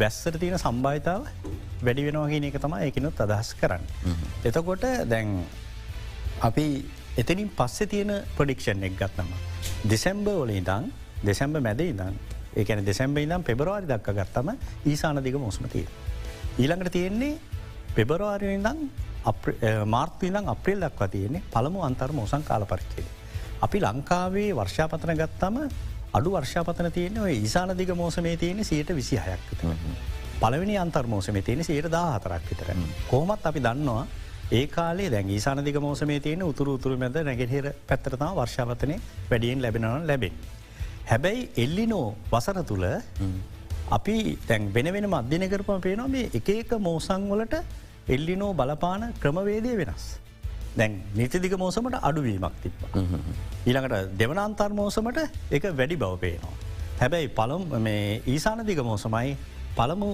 වැස්සර තියෙන සම්භාවිතාව වැඩි වෙනවා කියන එක තම එකනුත් අදහස් කරන්න. එතකොට දැන් අපි එතනින් පස්සෙ තියෙන ප්‍රඩික්ෂන් එක් ගත්නම. දෙසැම්බ වල ඉදං දෙසැම්බ මැද ඉදං ඒකන දෙසැම්බ ඉදම් පෙබරවාරි දක්ක ගත්තම ඊසානදික මොස්මතිය. ඊළඟට තියෙන්නේ පෙබරවාරයඉදං මාර්තීදං අප්‍රේල් දක්වා තියෙන්නේ පළමු අන්තර් මෝසං කාල පරිච්චේද. අපි ලංකාවේ වර්ෂාපතන ගත්තම අඩු වර්ෂාපතන තියෙන ඔය ඉසානදික මෝසමේ තියෙන සයට විසි හයක් පලවෙනි අන්තර් මෝසම තියෙන සයට දාහතරක් විතර. කොහොමත් අපි දන්නවා ඒ කාලේ දැන් ඊසානදික මෝසමේ තියෙන උතුරු උතුරු මැද නැගෙනහිර පැත්තරතා වර්ෂාපතනය වැඩියෙන් ලැබෙනවන ලැබෙන්. හැබැයි එල්ලිනෝ වසර තුළ අපි තැන් වෙන වෙන මධ්‍යන කරපම පේනවා මේ එක එක මෝසංවලට එල්ලිනෝ බලපාන ක්‍රමවේදය වෙනස්. දැන් නිතිදික මෝසමට අඩුවීමක් තිබ්බ. ඊළඟට දෙවනන්තර් මෝසමට එක වැඩි බවපේනවා. හැබැයි පළම් මේ ඊසානදික මෝසමයි පළමු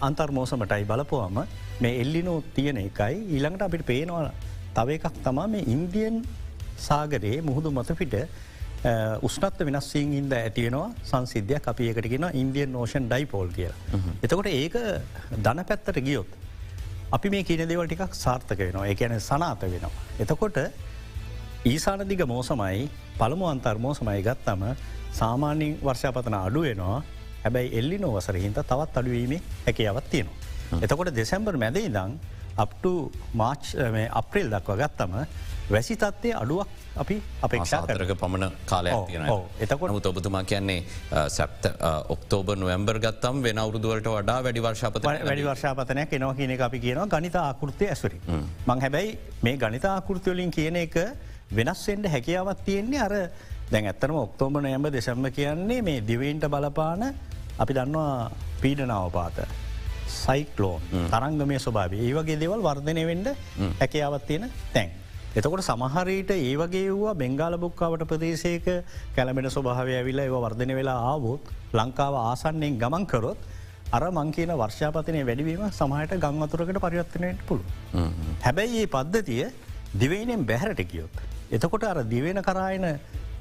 අන්තර්මෝසමටයි බලපුවම මේ එල්ලිනෝ තියෙන එකයි ඊළඟට අපිට පේනවා තව එකක් තමා මේ ඉන්දියන් සාගරයේ මුහුදු මතපිට උස්නත්ත වෙනස්සිීන් ඉද ඇතිවෙනවා සංසිද්ධයක් අපි ඒකටගෙන ඉන්දියන් නෝෂන් ඩයිපෝල් කියල. එතකොට ඒක දන පැත්තට ගියොත්. අපි මේ කියන දෙවල් ටිකක් සාර්ථක වෙනවා එකන සනාත වෙනවා. එතකොට ඊසානදිග මෝසමයි පළමු අන්තර්මෝසමයි ගත්තම සාමාන්‍යින් වර්ෂාපතන අඩුවෙනවා හැබැයි එල්ලි නොවසරහින්ත තවත් අඩුවීමේ හැකියාවත් තියෙනවා. එතකොට දෙසැම්බර් මැද ඉදං අප්ට මාච් අප්‍රේල් දක්ව ගත්තම වැසි තත්වය අඩුවක් අපි අපේක්ෂා කරක පමණ කාලය එතකොට මුත ඔබතුමා කියන්නේ සැප්ත ඔක්තෝබ නොවම්බර් ගත්තම් වෙන අවුරුදුවලට වඩා වැඩි වර්ශාපත වැඩි වර්ශාපතනයක් එනවා කියන අපි කියනවා ගනිත ආකෘතිය ඇස්වරි. මං හැබැයි මේ ගනිත ආකෘතියලින් කියන එක වෙනස්වෙන්ට හැකියාවත් තියෙන්නේ අර දැන් ඇත්තරම ඔක්තෝබ නයම්බ දෙසම්ම කියන්නේ මේ දිවයින්ට බලපාන අපි දන්නවා පීඩනාවපාත. සයිකලෝන් තරංගමය ස්වභාව ඒ වගේ දෙවල් වර්ධනය වෙන්ඩ හැකියාවත් තියෙන තැන්. එතකොට සමහරයට ඒ වගේ වූවා බෙංගාල බුක්කාවට ප්‍රදේශයක කැළමෙන ස්වභාවය ඇවිල්ලා ඒව වර්ධනය වෙලා ආවොත් ලංකාව ආසන්නෙන් ගමන් කරොත් අර මංකීන වර්ෂාපතනය වැඩිවීම සමහයට ගංවතුරකට පරිවර්තනයට පුළු. හැබැයි ඒ පද්ධතිය දිවයිනෙන් බැහැරට කියොත්. එතකොට අර දිවෙන කරායන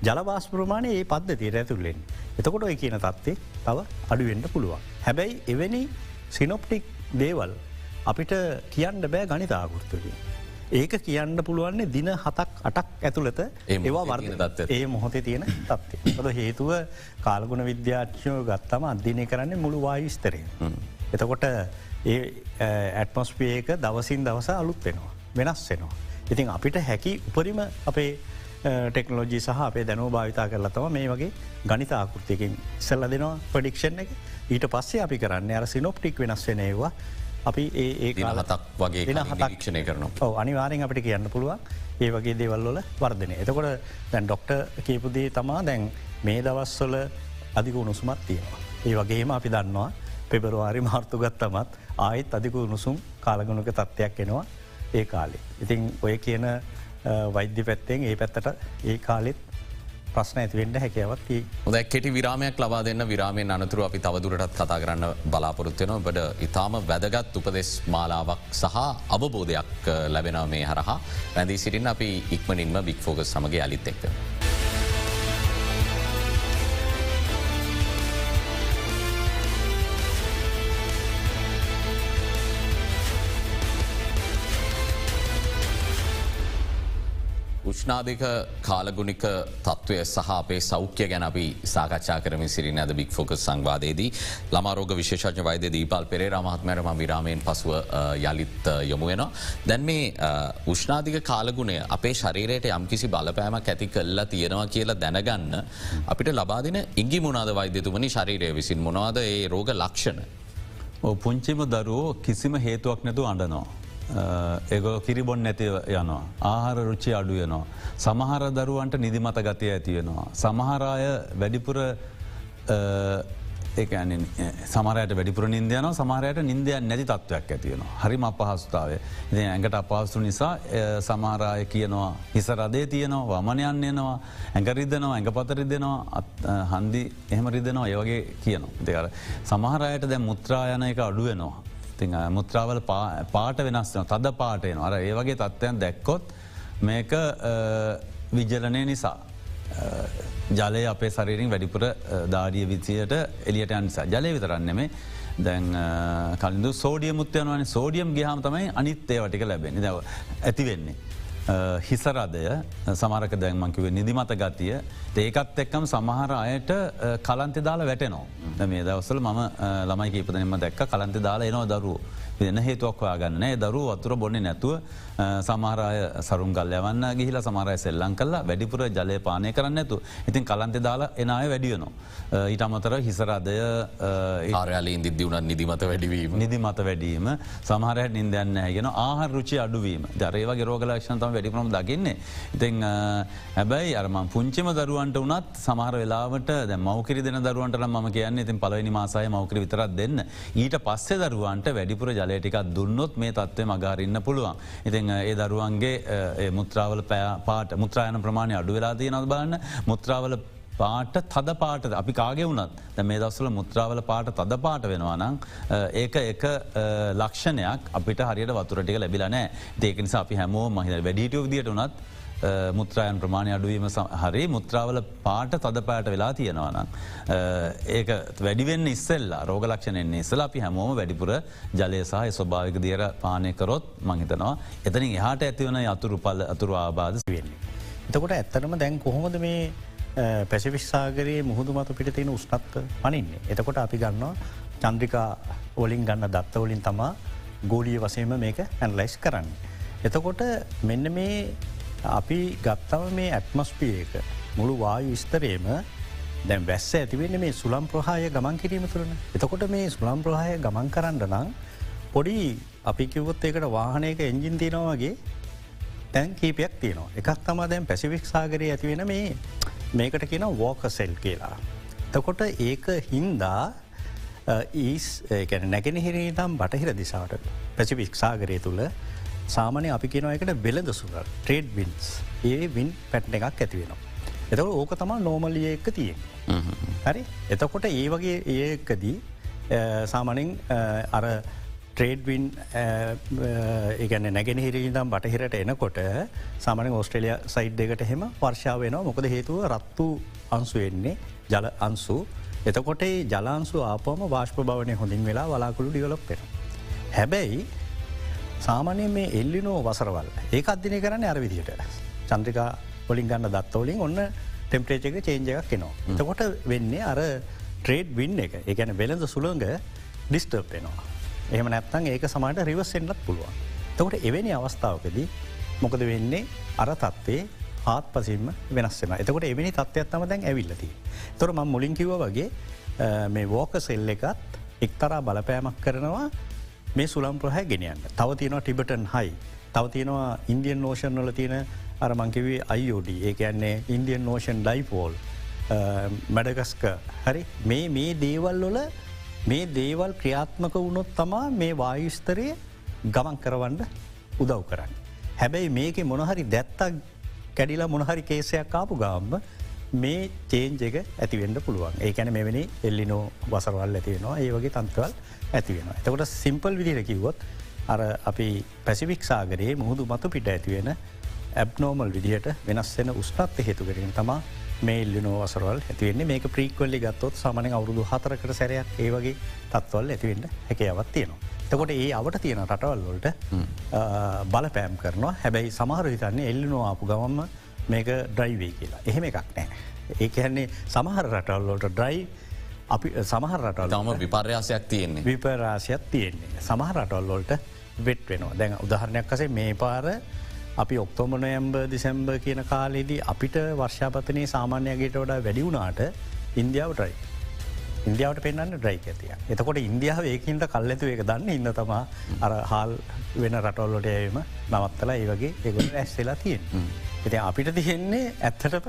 ජලවාස් ප්‍රමාණය ඒ පද්ධතියට ඇතුල්ලෙන්. එතකොට ඔය කියන තත්වේ තව අඩුවෙන්ට පුළුවන්. හැබැයි එවැනි සිනොප්ටික් දේවල් අපිට කියන්න බෑ ගනිතාකෘතුරිය. ඒක කියන්න පුළුවන්නේ දින හතක් අටක් ඇතුළත ඒවා වර්ග ඒ මොහොතේ තියෙන තත්වේ. ොද හේතුව කාලගුණ විද්‍යාච්චයෝ ගත්තම අධ්‍යනය කරන්නේ මුළු වායවිස්තරය. එතකොට ඒ ඇටමොස්පියක දවසින් දවස අලුත් වෙනවා. වෙනස් වෙනවා. ඉතින් අපිට හැකි උපරිම අපේ ටෙක්නෝජී සහ අපේ දැනෝ භාවිතා කරලතම මේ වගේ ගනිත ආකෘතියකින් සෙල්ල දෙනවා පඩික්ෂන් එක ඊට පස්සේ අපි කරන්න අර සිනොප්ටික් වෙනස් වෙනේවා අපි ඒ හතක් වගේ නිරීක්ෂණය කරනවා. අනිවාරෙන් අපිට කියන්න පුළුවන් ඒ වගේ දේවල්වල වර්ධනය. එතකොට දැන් ඩොක්ට කීපුදේ තමා දැන් මේ දවස්වල අධික උණුසුමත් තියෙනවා. ඒ වගේම අපි දන්නවා පෙබරවාරි මාර්තුගත්තමත් ආයෙත් අධික උණුසුම් කාලගුණක තත්ත්වයක් එනවා ඒ කාලේ. ඉතින් ඔය කියන වෛද්‍ය පැත්තෙන් ඒ පැත්තට ඒ කාලෙත් ප්‍රශ්න ඇතිවෙන්ට හැකවත් හොද කෙටි විරාමයක් ලබා දෙන්න විරාමයෙන් අනතුරු අපි තවදුරටත් කතා කරන්න බලාපොරොත්වයන ඔබට ඉතාම වැදගත් උපදෙස් මාලාවක් සහ අවබෝධයක් ලැබෙනව මේ හරහා. වැැදී සිටින් අපි ඉක්මනින්ම බික් ෆෝගස් සමගේ අලිත් එක්ක. උෂ්නාධක කාලගුණික තත්ත්වය සහ අපේ සෞඛ්‍ය ගැන අපි සාකච්ඡා කරම සිරි ඇද බික් ෆෝකස් සංවාදයේදී ළමාරෝග විශේෂඥ වෛද දීපල් පෙරේ රමහත්මෑරම විරාමයෙන් පසුව යළිත් යොමු වෙන. දැන් මේ උෂ්නාධික කාලගුණය අපේ ශරීරයට යම්කිසි බලපෑමක් ඇති කල්ලා තියෙනවා කියලා දැනගන්න අපිට ලබාදින ඉංගි මුණද වෛද්‍යතුමනි ශරීරය විසින් මොනවාද ඒ රෝග ලක්ෂණ. පුංචිම දරුවෝ කිසිම හේතුවක් නැතු අඩනවා. ඒගො කිරිබොන් නැති යනවා. ආහාර රුචි අඩුවනවා. සමහර දරුවන්ට නිදිමත ගතිය ඇතිවෙනවා. සමහරාය වැඩිපුර ඒ සමරයට වැඩිපුර නින්දයන සමහරයට නින්දයන් නැති තත්ත්වයක් ඇතිවෙන. හරිම අපහස්ථාව. ඉ ඇඟට අපහස්තු නිසා සමහරය කියනවා හිසරදේ තියනවා වමනයන් එනවා ඇඟරිදනවා ඇඟ පතරිදෙනවා හන්දි එහෙම රිදෙනවා ඒවගේ කියනවා. දෙකර සමහරයට දැ මුත්‍රායන එක අඩුවෙනවා. ති මුත්‍රාවල පාට වෙනස්න තද පාටයන අර ඒවගේ තත්ත්වයන් දැක්කොත් මේක විජලනය නිසා. ජලය අපේ සරීරින් වැඩිපුර ධාරිය විසියට එලියට අනිසා ජලය විතරන්නෙමේ දැන් කලින්දු සෝඩිය මුත්‍යයනවන සෝඩියම් ගහම තමයි අනිත්තේ වටික ලැබෙන දව ඇති වෙන්නේ. හිසරදය සමරක දැන්මංකිව නිදිමත ගතිය. ඒකත් එක්කම් සමහර අයට කලන්තෙ දාලා වැටනෝ මේ දවසල මම ළමයි කීපදනෙම දැක්ක කලන්තෙ දාලා එනවා දරුව. වෙන හේතුවක් යාගන්න දරුව වතුර බොන්නේ නැතුව සමහරය සරුම් ගල් යවන්න ගිහිල සමරය සෙල්ලං කල්ලා වැඩිපුර ජලය පානය කරන්න ඇතු ඉතින් කලන්තෙ දාලා එනය වැඩියනවා. ඊට අමතර හිසරදය ආරයාලින් දිද්‍ය වුණත් නිදිමත වැඩිවීම නිදිමත වැඩීම සමහරයට නින්දයන්න හැගෙන ආහර රුචි අඩුවීම දරේව ගරෝගලක්ෂණතම වැඩිපුරම දකින්නේ. ඉතිං හැබැයි අරම පුංචිම දරුවන්ට වනත් සමහර වෙලාවට ද මවකිරි දෙන දරුවන්ට ම කියන්න ඉතින් පලවනි මාසාය මවකර විතරත් දෙන්න. ඊට පස්සේ දරුවන්ට වැඩිපුර ජලයටිකක් දුන්නොත් මේ තත්ත්වය මගාරන්න පුළුවන්. ඉතින් ඒ දරුවන්ගේ මුත්‍රාවල පාට මුත්‍රායන ප්‍රමාණය අඩු වෙලා තිය නත් බලන්න. මුත්‍රාවල පාට තද පාට අපි කාගෙ වුණත්. ද මේ දස්සල මුත්‍රාවල පාට තද පාට වෙනවා නම් ඒක එක ලක්ෂණයක් අපිට හරියට වතුරටික ලැබිලනෑ දේක නිසා අපි හැමෝ මහිත වැඩිටියෝ දිට වනත් මුත්‍රායන් ප්‍රමාණය අඩුවීම හරි මුත්‍රාවල පාට තද පෑට වෙලා තියෙනවානම්. ඒක වැඩිවෙන්න ඉස්සෙල්ලා රෝගලක්ෂණෙන්නේ ඉස්සල අපි හැමෝම වැඩිපුර ජලය සහ ස්වභාවික දියර පානයකරොත් මහිතනවා එතනින් එහාට ඇතිවන අතුරු පල අතුරු ආබාධ වෙන්නේ. එතකොට ඇත්තනම දැන් කොහොමද මේ පැසිවිශ්සාගරයේ මුහුදු මත පිට තියෙන උස්නත්ත පනින්නේ. එතකොට අපි ගන්නවා චන්ද්‍රිකා ඔලින් ගන්න දත්තවලින් තමා ගෝලිය වසයම මේක ඇන්ලයිස් කරන්න. එතකොට මෙන්න මේ අපි ගත්තම මේ ඇත්මස්පියක මුළු වායු විස්තරේම දැන් වැස්ස ඇතිවෙන්න මේ සුළම් ප්‍රහාය ගමන් කිරීම තුරන. එතකොට මේ සුළම් ප්‍රහාය ගමන් කරන්න නම් පොඩි අපි කිවොත් ඒකට වාහනයක එන්ජින් තියෙනවාගේ තැන් කීපයක් තියෙනවා එකක් තමා දැන් පැසිවික් සාගරය ඇතිවෙන මේ මේකට කියන වෝකසෙල් කියලා. තකොට ඒක හින්දා ඊස් නැගෙනහිරේ තම් බටහිර දිසාට පැසිවික් සාගරය තුළ සාමනය අපි කියෙනව එකට වෙලද සුර ට්‍රේඩ් වින්ස් ඒ වින් පැට්න එකක් ඇතිවෙනවා. එතකට ඕක තමා නෝමලිය එක්ක තියෙන්. හරි එතකොට ඒ වගේ ඒකදී සාමනින් අර ට්‍රේඩ්වින් ඒගැන නැගෙන හිරීදම් බටහිරට එනකොට සාමන ඔස්ට්‍රලිය සයිඩ් එකට හෙම වර්ෂාව වෙනවා මොකද හේතුව රත්තු අන්සු වෙන්නේ ජල අන්සු එතකොට ජලාන්සු ආපම වාශ්ප භවනය හොඳින් වෙලා වලාකුළු ඩියලොප්පෙන. හැබැයි සාමානය මේ එල්ලිනෝ වසරවල් ඒ අධ්‍යනය කරන්න අර විදිහට චන්ද්‍රිකා පොලින් ගන්න දත්තවලින් ඔන්න ටෙම්පරේච එක චේන්ජ එකක් කෙනවා. එතකොට වෙන්නේ අර ට්‍රේඩ් වින්න එක එකන වෙළඳ සුළඟ ඩිස්ටර්ප් වෙනවා. එහම නැත්තන් ඒක සමට රිවස් එන්නත් පුළුවන්. තකොට එවැනි අවස්ථාවකදී මොකද වෙන්නේ අර තත්වේ හාත් පසිම වෙනස්සෙන එතකොට එවැනි තත්ත්වයක් තම දැන් ඇවිල්ලති. තොර ම මුලින් කිව වගේ මේ වෝක සෙල්ල එකත් එක්තරා බලපෑමක් කරනවා මේ සුළම් ප්‍රහැ ගෙනියන්න. තව තියෙනවා ටිබටන් හයි. තව තියෙනවා ඉන්දියන් නෝෂන් නොල තියෙන අර මංකිවේ අයිෝඩ ඒ කියන්නේ ඉන්දියන් නෝෂන් ඩයිපෝල්. මැඩගස්ක හරි? මේ මේ දේවල් වල මේ දේවල් ක්‍රියාත්මක වුණොත් තමා මේ වායුස්තරය ගමන් කරවන්ඩ උදව් කරන්න. හැබැයි මේක මොනහරි දැත්තක් කැඩිලා මොනහරි කේසයක් කාපු ගාම්ම මේ චේන්ජ එක ඇතිවෙන්ඩ පුළුවන්. ඒකැන මෙවැනි එල්ලිනෝ වසරවල් ඇතිවෙනවා ඒ වගේ තන්ත්වල් ඇතිවෙන. එතකොට සිම්පල් විදිර කිව්වොත් අර අපි පැසිවික් සාගරයේ මුහුදු මතු පිට ඇතිවෙන ඇබ්නෝමල් විදිහට වෙනස් වෙන උස්නත්ත හේතුකරින් තමා මේ ලිනෝ වසරවල් ඇතිවෙන්නේ මේක ප්‍රීක්වල්ලි ගත්තොත් සමන අවුරුදු හතරකට සැරයක් ඒවගේ තත්වල් ඇතිවෙන්න හැකයාවත් තියෙනවා. තකොට ඒ අවට තියෙන රටවල් වලට බලපෑම් කරනවා හැබැයි සමහර හිතන්නේ එල්ලිනෝ ආපු ගවම්ම මේක ඩ්‍රයිවේ කියලා එහෙම එකක් නෑ. ඒ හැන්නේ සමහර රටවල්ලොට ඩ්‍රයි අපි සමහර රටවල් තම විපර්යාසයක් තියෙන්නේ විපරාශයක් තියෙන්නේ සමහර රටවල්ලොල්ට වෙට් වෙනවා දැන් උදාහරණයක් කසේ මේ පාර අපි ඔක්තෝමනයම්බ දිසැම්බ කියන කාලෙදී අපිට වර්ෂාපතනය සාමාන්‍යයගේට වඩා වැඩි වුණාට ඉන්දියාව ටයි. ඉන්දියාවට පෙන්න්න ඩ්‍රයික ඇතිය. එතකොට ඉන්දියාව ඒකින්ට කල්ලඇතු එක දන්න ඉන්න තමා අර හාල් වෙන රටොල්ලොට ඇවීම නවත්තලා ඒ වගේ එගොල ඇස්සෙලා තියෙන්. එති අපිට තිහෙන්නේ ඇත්තටප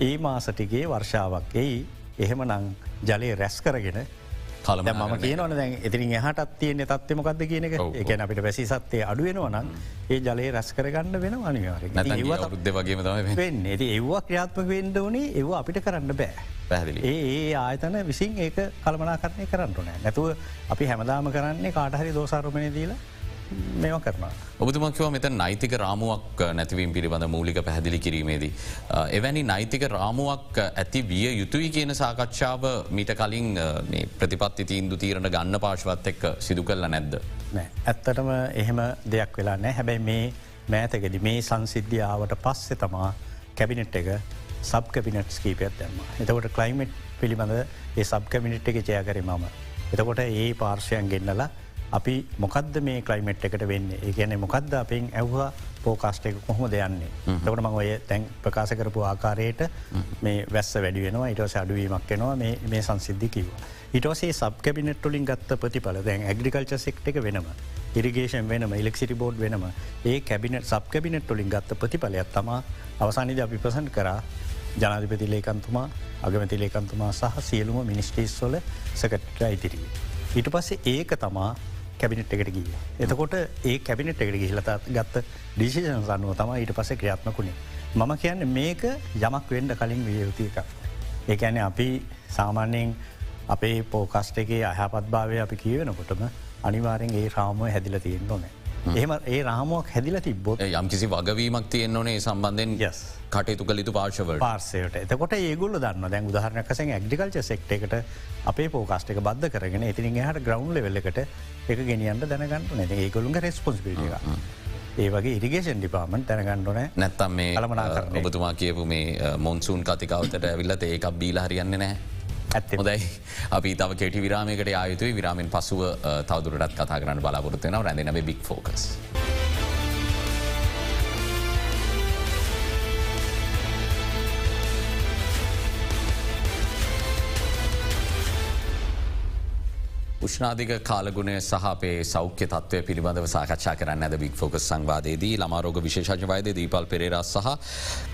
ඒ මාසටිගේ වර්ෂාවක් එයි එහෙම නං ජලය රැස් කරගෙන කල ම කියනවන දැන් ඉතිරින් එහටත් තියෙන තත්වමකක්ද කියන එක. එකන අපිට වැසි සත්තේ අඩුවෙනවනම් ඒ ජලය රැස් කරගන්න වෙන අනිවාර බුද්ධ වගේ තම වෙන්න. ඇති ඒවා ක්‍රියාත්මක වෙන්ඩ වනේ ඒව අපිට කරන්න බෑ. පැහදිලි ඒ ආයතන විසින් ඒක කල්මනා කරණය කරන්නට නෑ නැතුව අපි හැමදාම කරන්නේ කාටහරි දෝසාරමණය දීලා මේවා කරනවා. ඔබතුමක්ව මෙත නෛතික රාමුවක් නැතිවීම පිළිබඳ මූලික පැහැදිලි කිරීමේදී. එවැනි නෛතික රාමුවක් ඇති විය යුතුයි කියන සාකච්ඡාව මීට කලින් ප්‍රතිපත්ති තීන්දු තීරණ ගන්න පාශවත් එක්ක සිදු කරල නැද්ද. ඇත්තටම එහෙම දෙයක් වෙලා නෑ හැබැයි මේ මෑතකෙද මේ සංසිද්ධියාවට පස්සෙ තමා කැබිනෙට් එක සබ් කැපිනට් කීපයක් දැම්ම. එතකොට කලයිමට් පිළිබඳ ඒ සබ් කැමිනිට් එක ජයකර මම. එතකොට ඒ පාර්ශයන් ගෙන්න්නලා අපි මොකද මේ කලයිමට් එකට වෙන්න? ඒගැන මොකක්ද අපෙන් ඇව්වා පෝකාස්ට එක කොහොම දෙයන්නේ තකට මං ඔය තැන් ප්‍රකාශ කරපු ආකාරයට මේ වැස්ස වැඩි වෙනවා. ඉටස අඩුවීමක් වෙනවා මේ සංසිද්ධි කිව. ඉටසේ සබ් කැබිනට්ටලින් ගත්ත ප්‍රතිඵල දැන් ඇග්‍රිකල්ච සෙක්ට එක වෙනම ඉරිගේෂන් වෙනම ඉලෙක්සිටි බෝඩ් වෙනම ඒ කැබිනට සබ් කැබිනට්ටොලින් ගත්ත ප්‍රතිඵලයක් තමා අවසානිද අපි ප්‍රසන්ට කරා. ජනාධිපති ලේකන්තුමා අගමති ලේකන්තුමා සහ සියලුම මිනිස්ටේස්වල සකට අයිතිරී. ඊට පස්සේ ඒක තමා කැබිනට් එකට ගිය. එතකොට ඒ කැබිනට් එකට ගිහිලත ගත්ත ඩිසිෂන් සන්නුව තම ඊට පස ක්‍රියාත්මකුණේ. මම කියන්න මේක යමක් වෙන්ඩ කලින් විය යුතුය එකක්. ඒඇන අපි සාමාන්‍යයෙන් අපේ පෝකස්ට එකේ අහපත් භාවය අපි කියවෙනකොටම අනිවාරෙන් ඒ රාමුව හැදිල තියෙන් නොනෑ. එහෙම ඒ රාමුවක් හැදිල තිබ්බොත් යම් කිසි වගවීමක් තියෙන් ඕනේ සම්බන්ධෙන් කටයුතු කලිතු පාර්ශවල පාර්සයට එතකොට ඒගුල්ල දන්න දැන් උදාහරනකසෙන් ඇග්ඩිකල්ච සෙක්ට එකට අපේ පෝකාස්ට එක බද්ධ කරගෙන ඉතින් හට ග්‍රවන්් ලෙවල්ලකට එක ගෙනියන්ට දැනගන්නට නැ ඒගොළුන්ගේ රෙස්පොන්ස්පිට එක. ඒ වගේ ඉරිගේෂන් ඩිපාමන් තැනගන්නඩන නැත්තම් මේ කරන්නේ. ඔබතුමා කියපු මේ මොන්සූන් කතිකවතට ඇවිල්ලත ඒකක් බීල හරියන්න නෑ. ඇත්තේ. හොදයි අපි තව කෙටි විරාමයකට ආයුතුයි විරාමෙන් පසුව තවදුරටත් කතා කරන්න බලාපොරත්වයන රැඳනබ බික් ෆෝකස්. උෂ්නාධික කාලගුණය සහපේ සෞඛ්‍ය තත්වය පිළිබඳව සාකච්ඡා කරන්න ඇද බික් ෆෝකස් සංවාදයේදී ළමාරෝග විශේෂජ වෛද දීපල් පෙරේරස් සහ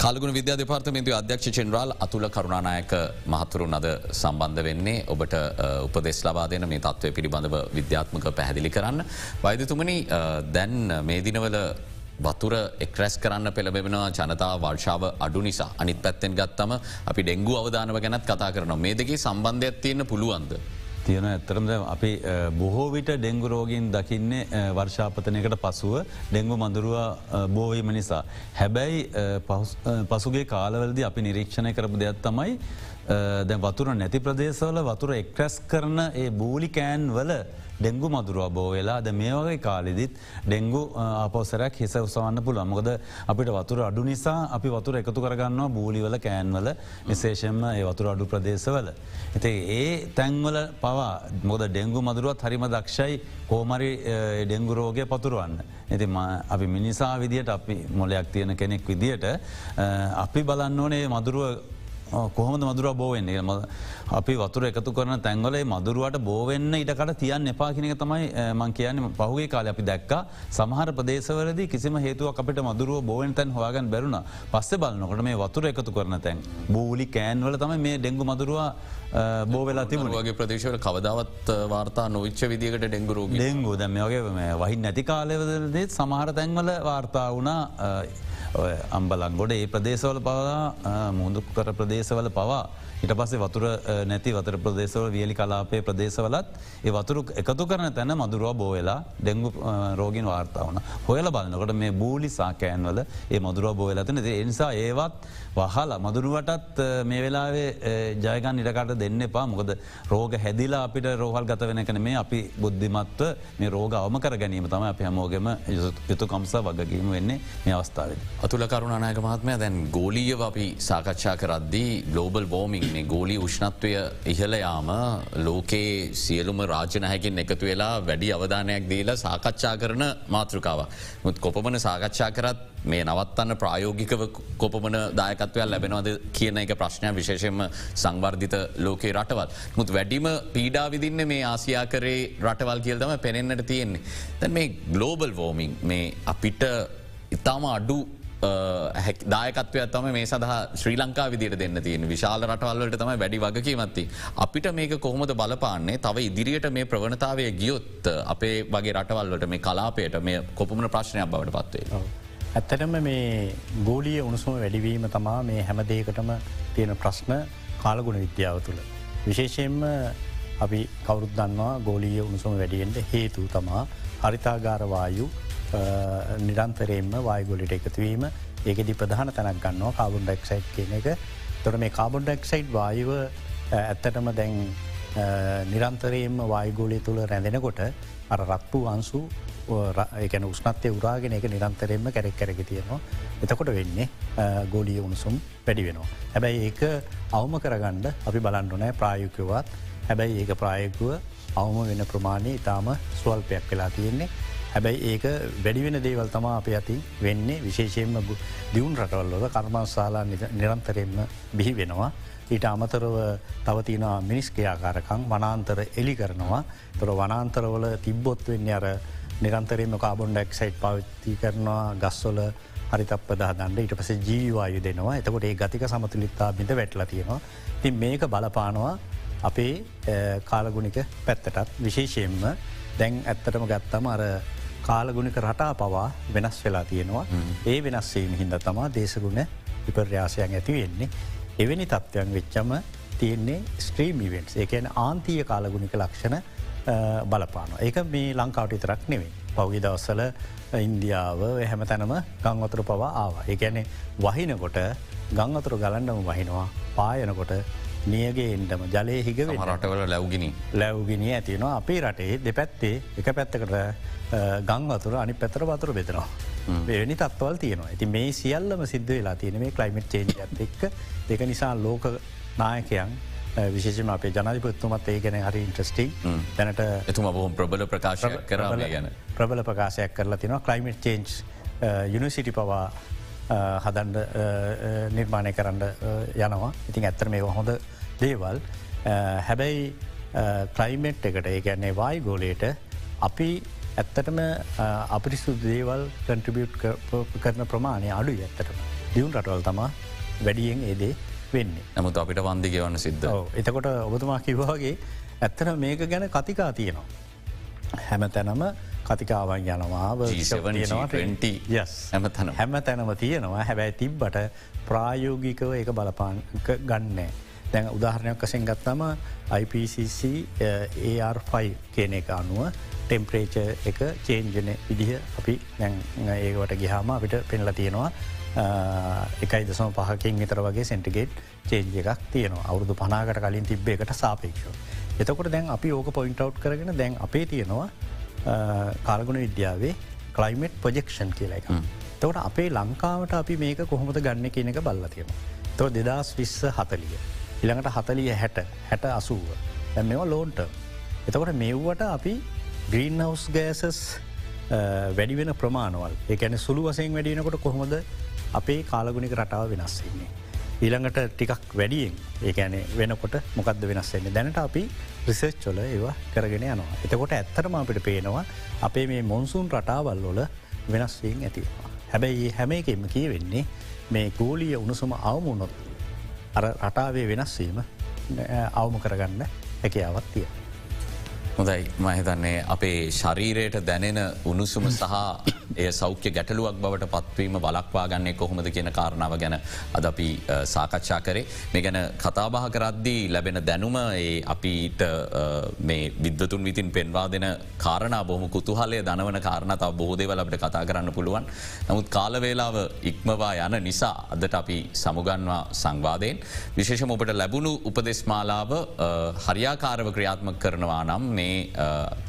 කාලගුණ විද්‍යා දෙපාර්තමේන්තු අධ්‍යක්ෂ චෙන්රාල් අතුල කරුණානායක මහතුරුන් අද සම්බන්ධ වෙන්නේ ඔබට උපදෙස් ලබාදන මේ තත්වය පිළිබඳව විද්‍යාත්මක පැහැදිලි කරන්න. වෛදතුමනි දැන් මේ දිනවල වතුර එක්රැස් කරන්න පෙළබෙනවා ජනතා වර්ෂාව අඩු නිසා අනිත් පැත්තෙන් ගත්තම අපි ඩෙංගු අවධානව ගැනත් කතා කරනවා මේ දෙකේ සම්බන්ධයක් තියෙන පුළුවන්ද. තියෙන ඇත්තරම අපි බොහෝ විට ඩෙංගු රෝගීන් දකින්නේ වර්ෂාපතනයකට පසුව ඩෙංගු මඳුරුව බෝවීම නිසා. හැබැයි පසුගේ කාලවලද අපි නිරීක්ෂණය කරපු දෙයක් තමයි දැ වතුර නැති ප්‍රදේශවල වතුර එක්රැස් කරන ඒ බූලිකෑන් වල ඩෙංගු මදුරුව බෝ වෙලා ද මේ වගේ කාලෙදිත් ඩෙංගු අපෝසරයක් හිස උසවන්න පුළුව මොකද අපිට වතුර අඩු නිසා අපි වතුර එකතු කරගන්නවා බූලිවල කෑන්වල විශේෂෙන්ම ඒ වතුර අඩු ප්‍රදේශවල. එති ඒ තැන්වල පවා මොද ඩෙංගු මදුරුවත් හරිම දක්ෂයි කෝමරි ඩෙංගු රෝගය පතුරුවන්න. ඇති අපි මිනිසා විදියට අපි මොලයක් තියෙන කෙනෙක් විදියට අපි බලන්න ඕනේ මදුරුව කොහොමද මදුරුව බෝවෙන්නේ අපි වතුර එකතු කරන තැන්වලේ මදුරුවට බෝවෙන්න ඉටකට තියන් එපා කිනක තමයි මං කියන්න. පහුගේ කාල අපි දැක්ක සමහර ප්‍රදේශවලද කිසිම හේතුව අපට මදුරුව බෝවෙන් තැන් හවාගන් බැරුණ පස්ස බලන්නකොට මේ වතුර එකතු කරන තැන් බූලි කෑන්වල තම මේ ඩෙංගු මදුරුව බෝවෙලා තිබුණගේ ප්‍රදේශවල කවදාවත් වාර්තා නොවිච්ච විදිකට ඩෙංගුරු ඩෙංගු. දැම වගේ වහි නැති කාලයවදදේ සමහර තැන්වල වාර්තා වුණා අම්බලංගොඩ ඒ ප්‍රදේශවල පවා මුහුදු කර ප්‍රදේශවල පවා ඉට පස්සේ වතුර නැති වතර ප්‍රදේශවල වියලි කලාපේ ප්‍රදේශවලත් ඒ වතුරු එකතු කරන තැන මදුරුව බෝවෙලා ඩෙංගු රෝගින් වාර්තාවන. හොයල බලන්නකොට මේ බූලි සාකෑන්වල ඒ මදුරුව බෝවෙලතන එනිසා ඒවත් වහලා මදුරුවටත් මේ වෙලාවේ ජයගන් ඉඩකට දෙන්න එපා මොකද රෝග හැදිලා අපිට රෝහල් ගත වෙන කන මේ අපි බුද්ධිමත්ව මේ රෝග අවම කර ගැනීම තම අප හැමෝගෙම යුතු කම්සා වගකීම වෙන්නේ මේ අවස්ථාවද. අතුල කරුණනායක මහත්මය දැන් ගෝලීව අපි සාකච්ඡා කරද්දී ගලෝබල් වෝමිං මේ ගෝලී උෂ්ණත්වය ඉහලයාම ලෝකයේ සියලුම රාජනහැකින් එකතු වෙලා වැඩි අවධානයක් දීලා සාකච්ඡා කරන මාතෘකාව. මුත් කොපමන සාකච්ඡා කරත් මේ නවත්තන්න ප්‍රායෝගිකව කොපමන දායකත්වයක් ලැබෙනවද කියන එක ප්‍රශ්නය විශේෂෙන්ම සංවර්ධිත ලෝකයේ රටවල්. මුත් වැඩිම පීඩා විදින්න මේ ආසියා කරේ රටවල් කියල්දම පෙනෙන්න්නට තියෙන්නේ. තැන් මේ ගලෝබල් වෝමිං මේ අපිට ඉතාම අඩු දායකත්වය තම මේ සඳහා ශ්‍රී ලංකා විදිට දෙන්න තියෙන විශාල රටවල්ලට තම වැඩි වගකීමත්ති. අපිට මේක කොහොමද බලපාන්නේ තව ඉදිරියට මේ ප්‍රවණතාවය ගියොත් අපේ වගේ රටවල්ලට මේ කලාපයට මේ කොපමන ප්‍රශ්නයක් බවට පත්වේ. ඇත්තටම මේ ගෝලිය උණුසුම වැඩිවීම තමා මේ හැමදේකටම තියෙන ප්‍රශ්න කාලගුණ විද්‍යාව තුළ. විශේෂයෙන්ම අපි කවුරුත් දන්නවා ගෝලිය උණුසුම වැඩියෙන්ට හේතු තමා හරිතාගාරවායු නිරන්තරයෙන්ම වායගොලිට එකතුවීම ඒකෙදි ප්‍රධාන තැනක් ගන්නවා කාබුන් ඩක්සයිට් කියන එක තොර මේ කාබුන් ඩක්සයිට් වායුව ඇත්තටම දැන් නිරන්තරයෙන්ම වායගෝලය තුළ රැඳෙනකොට අර රත්පු අන්සු ඒකැන උස්නත්ය උරාගෙන එක නිරන්තරයෙන්ම කැරෙක් කැරක තියෙනවා එතකොට වෙන්නේ ගෝලිය උණුසුම් පැඩි වෙනවා. හැබැයි ඒක අවම කරගණ්ඩ අපි බලන්ඩුනෑ ප්‍රායුකවත් හැබැයි ඒක ප්‍රායකුව අවම වෙන ප්‍රමාණය ඉතාම ස්වල්පයක් වෙලා තියෙන්නේ. හැබැයි ඒක වැඩිවෙන දේවල් තමා අප ඇති වෙන්නේ. විශේෂයෙන්ම දියුන් රටවල්ලොද කර්මංශාලා නිරන්තරයෙන්ම බිහි වෙනවා. ඊට අමතරව තවතින මිනිස්කයාකාරකං වනාන්තර එලි කරනවා. තොර වනාන්තරවල තිබ්බොත් වෙන්නේ අර නිරන්තරයම කාබොන් ඩක්සයිට් පවත්ති කරනවා. ගස්වල හරිතප දහදන්ට ඉට පස ජීවායු දෙනවා. එතකොට ඒ ගතික සමතුලිත්තා බිඳ වැටල තියෙනවා. තින් මේක බලපානවා අපේ කාලගුණික පැත්තටත්. විශේෂයෙන්ම දැන් ඇත්තටම ගත්තම අර කාලගුණික රටා පවා වෙනස් වෙලා තියෙනවා ඒ වෙනස්වීම හින්ද තමා දේශගුණ විපර්යාසයන් ඇති වෙන්නේ එවැනි තත්ත්වයන් වෙච්චම තියෙන්නේ ස්ත්‍රීම් ඉවෙන්ට් එකන ආන්තීය කාලගුණික ලක්ෂණ බලපාන. ඒක මේ ලංකාවට තරක් නෙවේ. පෞගි දවස්සල ඉන්දියාව හැම තැනම ගංවතුර පවා ආවා. ඒඇනේ වහිනකොට ගංවතුර ගලන්ඩම වහිනවා පායනකොට නියගේ එන්ටම ජලය හිග රටවල ලැව්ගිනි ලැව්ගිනිය ඇතිනවා අපේ රටේ දෙපැත්තේ එක පැත්තකට ගංවතුර අනි පැතර වතුර බෙදෙනවා. වෙනි තත්වල් තියනවා. ඇති මේ සියල්ලම සිද්ධ වෙලා තියෙන මේ කලයිමට් චේන්ජ එක්ක දෙක නිසා ලෝක නායකයන් විශේෂම අපේ ජනධපත්තුමත් ඒ ගැන හරි ඉන්ට්‍රස්ටිං දැනට එතුම බොහොම ප්‍රබල ප්‍රකාශ කර ගැන. ප්‍රබල ප්‍රකාශයක් කරලා තිනවා කලයිමට් චේන්ජ් යුනිසිටි පවා හදන්ඩ නිර්මාණය කරන්න යනවා. ඉතින් ඇත්තර මේ හොඳ දේවල් හැබැයි ක්ලයිමෙට් එකට ඒ ගැන්නේ වායි ගෝලයට අපි ඇත්තටම අපිරිසු දේවල් කන්ට්‍රිබියට් කරන ප්‍රමාණය අඩු ඇත්තටම. දියුන් රටවල් තමා වැඩියෙන් ඒදේ වෙන්නේ. නමුත් අපිට වන්දි ගවන්න සිද්ධ. එතකොට ඔබතුමා කිවවාගේ ඇත්තන මේක ගැන කතිකා තියෙනවා. හැම තැනම කතිකාවන් යනවා හැම තැනම තියෙනවා හැබැයි තිබ්බට ප්‍රායෝගිකව ඒක බලපාන් ගන්නේ. දැන් උදාහරණයක් කසෙන් ගත්තම IPCC AR5 කියන එක අනුව ටෙම්පරේච එක චේන්ජන විදිහ අපි ඒකට ගිහාම අපිට පෙන්ල තියෙනවා එකයි දසම පහකින් විතර වගේ සෙන්ටිගේට් චේන්ජ එකක් තියනවා අවුදු පනාකට කලින් තිබ්බේකට සාපේක්ෂ. එතකොට දැන් අපි ඕක පොයින්ට අව් කරගෙන දැන් අපේ තියෙනවා කාලගුණ විද්‍යාවේ කලයිමට් පොජෙක්ෂන් කියලා එක. තවට අපේ ලංකාවට අපි මේක කොහොමද ගන්න කියන එක බල්ල තියෙනවා. තව දෙදස් විස්ස හතලිය. ඉළඟට හතලිය හැට හැට අසුව දැ මෙවා ලෝන්ට. එතකොට මෙව්වට අපි ග්‍රීන් හවස් ගෑසස් වැඩි වෙන ප්‍රමාණවල් ඒකැන සුළු වසයෙන් වැඩියනකොට කොහොමද අපේ කාලගුණික රටාව වෙනස්වෙන්නේ. ඊළඟට ටිකක් වැඩියෙන් ඒකැන වෙනකොට මොකක්ද වෙනස්සෙන්නේ දැනට අපි රිසර්ච් චොල ඒවා කරගෙන යනවා. එතකොට ඇත්තරම අපිට පේනවා අපේ මේ මොන්සුන් රටාවල් වල වෙනස්වීන් ඇතිවා. හැබැයි හැම එකෙම කිය වෙන්නේ මේ ගෝලිය උණුසුම අවමුණොත් අර රටාවේ වෙනස්වීම අවම කරගන්න හැකියාවත් තිය. හොඳයි මහිතන්නේ අපේ ශරීරයට දැනෙන උණුසුම සහ එය සෞඛ්‍ය ගැටලුවක් බවට පත්වීම බලක්වා ගන්නේ කොහොමද කියන කාරණාව ගැන අද අපි සාකච්ඡා කරේ. මේ ගැන කතාබහ කරද්දී ලැබෙන දැනුම ඒ අපිට මේ විද්වතුන් විතින් පෙන්වා දෙන කාරණ බොහම kutuහලය දනවන කාරණ තව බෝධේව ලබට කතා කරන්න පුළුවන්. නමුත් කාලවේලාව ඉක්මවා යන නිසා අදට අපි සමුගන්වා සංවාදයෙන්. විශේෂම ඔබට ලැබුණු උපදෙස්මාලාව හරියාකාරව ක්‍රියාත්මක කරනවා නම් මේ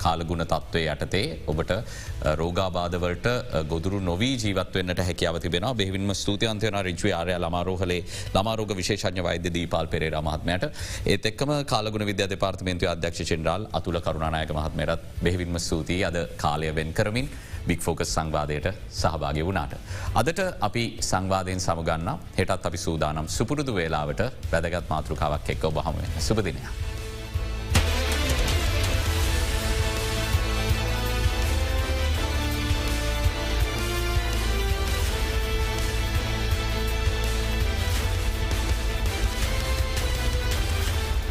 කාලගුණ තත්ත්වය යටතේ ඔබට රෝගාබාධවලට ගොදුරු නොවී ජීවත්වන්නට හැකියාව තිබෙන බෙහිවින්ම ස්තුතියන්තයන රිජ්ව ආරය ළමාරෝහලේ ළමාරෝග විශේෂඥ වෛද්‍ය දීපාල් පෙරේර මහත්මයට. ඒත් එක්කම කාලගුණ විද්‍ය දෙපාර්තමේන්තු අධ්‍යක්ෂ චෙන්ඩාල් අතුල කරුණනායක මහත්මයරත් බෙහිවින්ම ස්තුතියි. අද කාලය වෙන් කරමින් බික් ෆෝකස් සංවාදයට සහභාගය වුණාට. අදට අපි සංවාදයෙන් සමගන්න. හෙටත් අපි සූදානම් සුපුරුදු වේලාවට වැදගත් මාතෘකාවක් එක්ක ඔබහම සුපදිනයක්.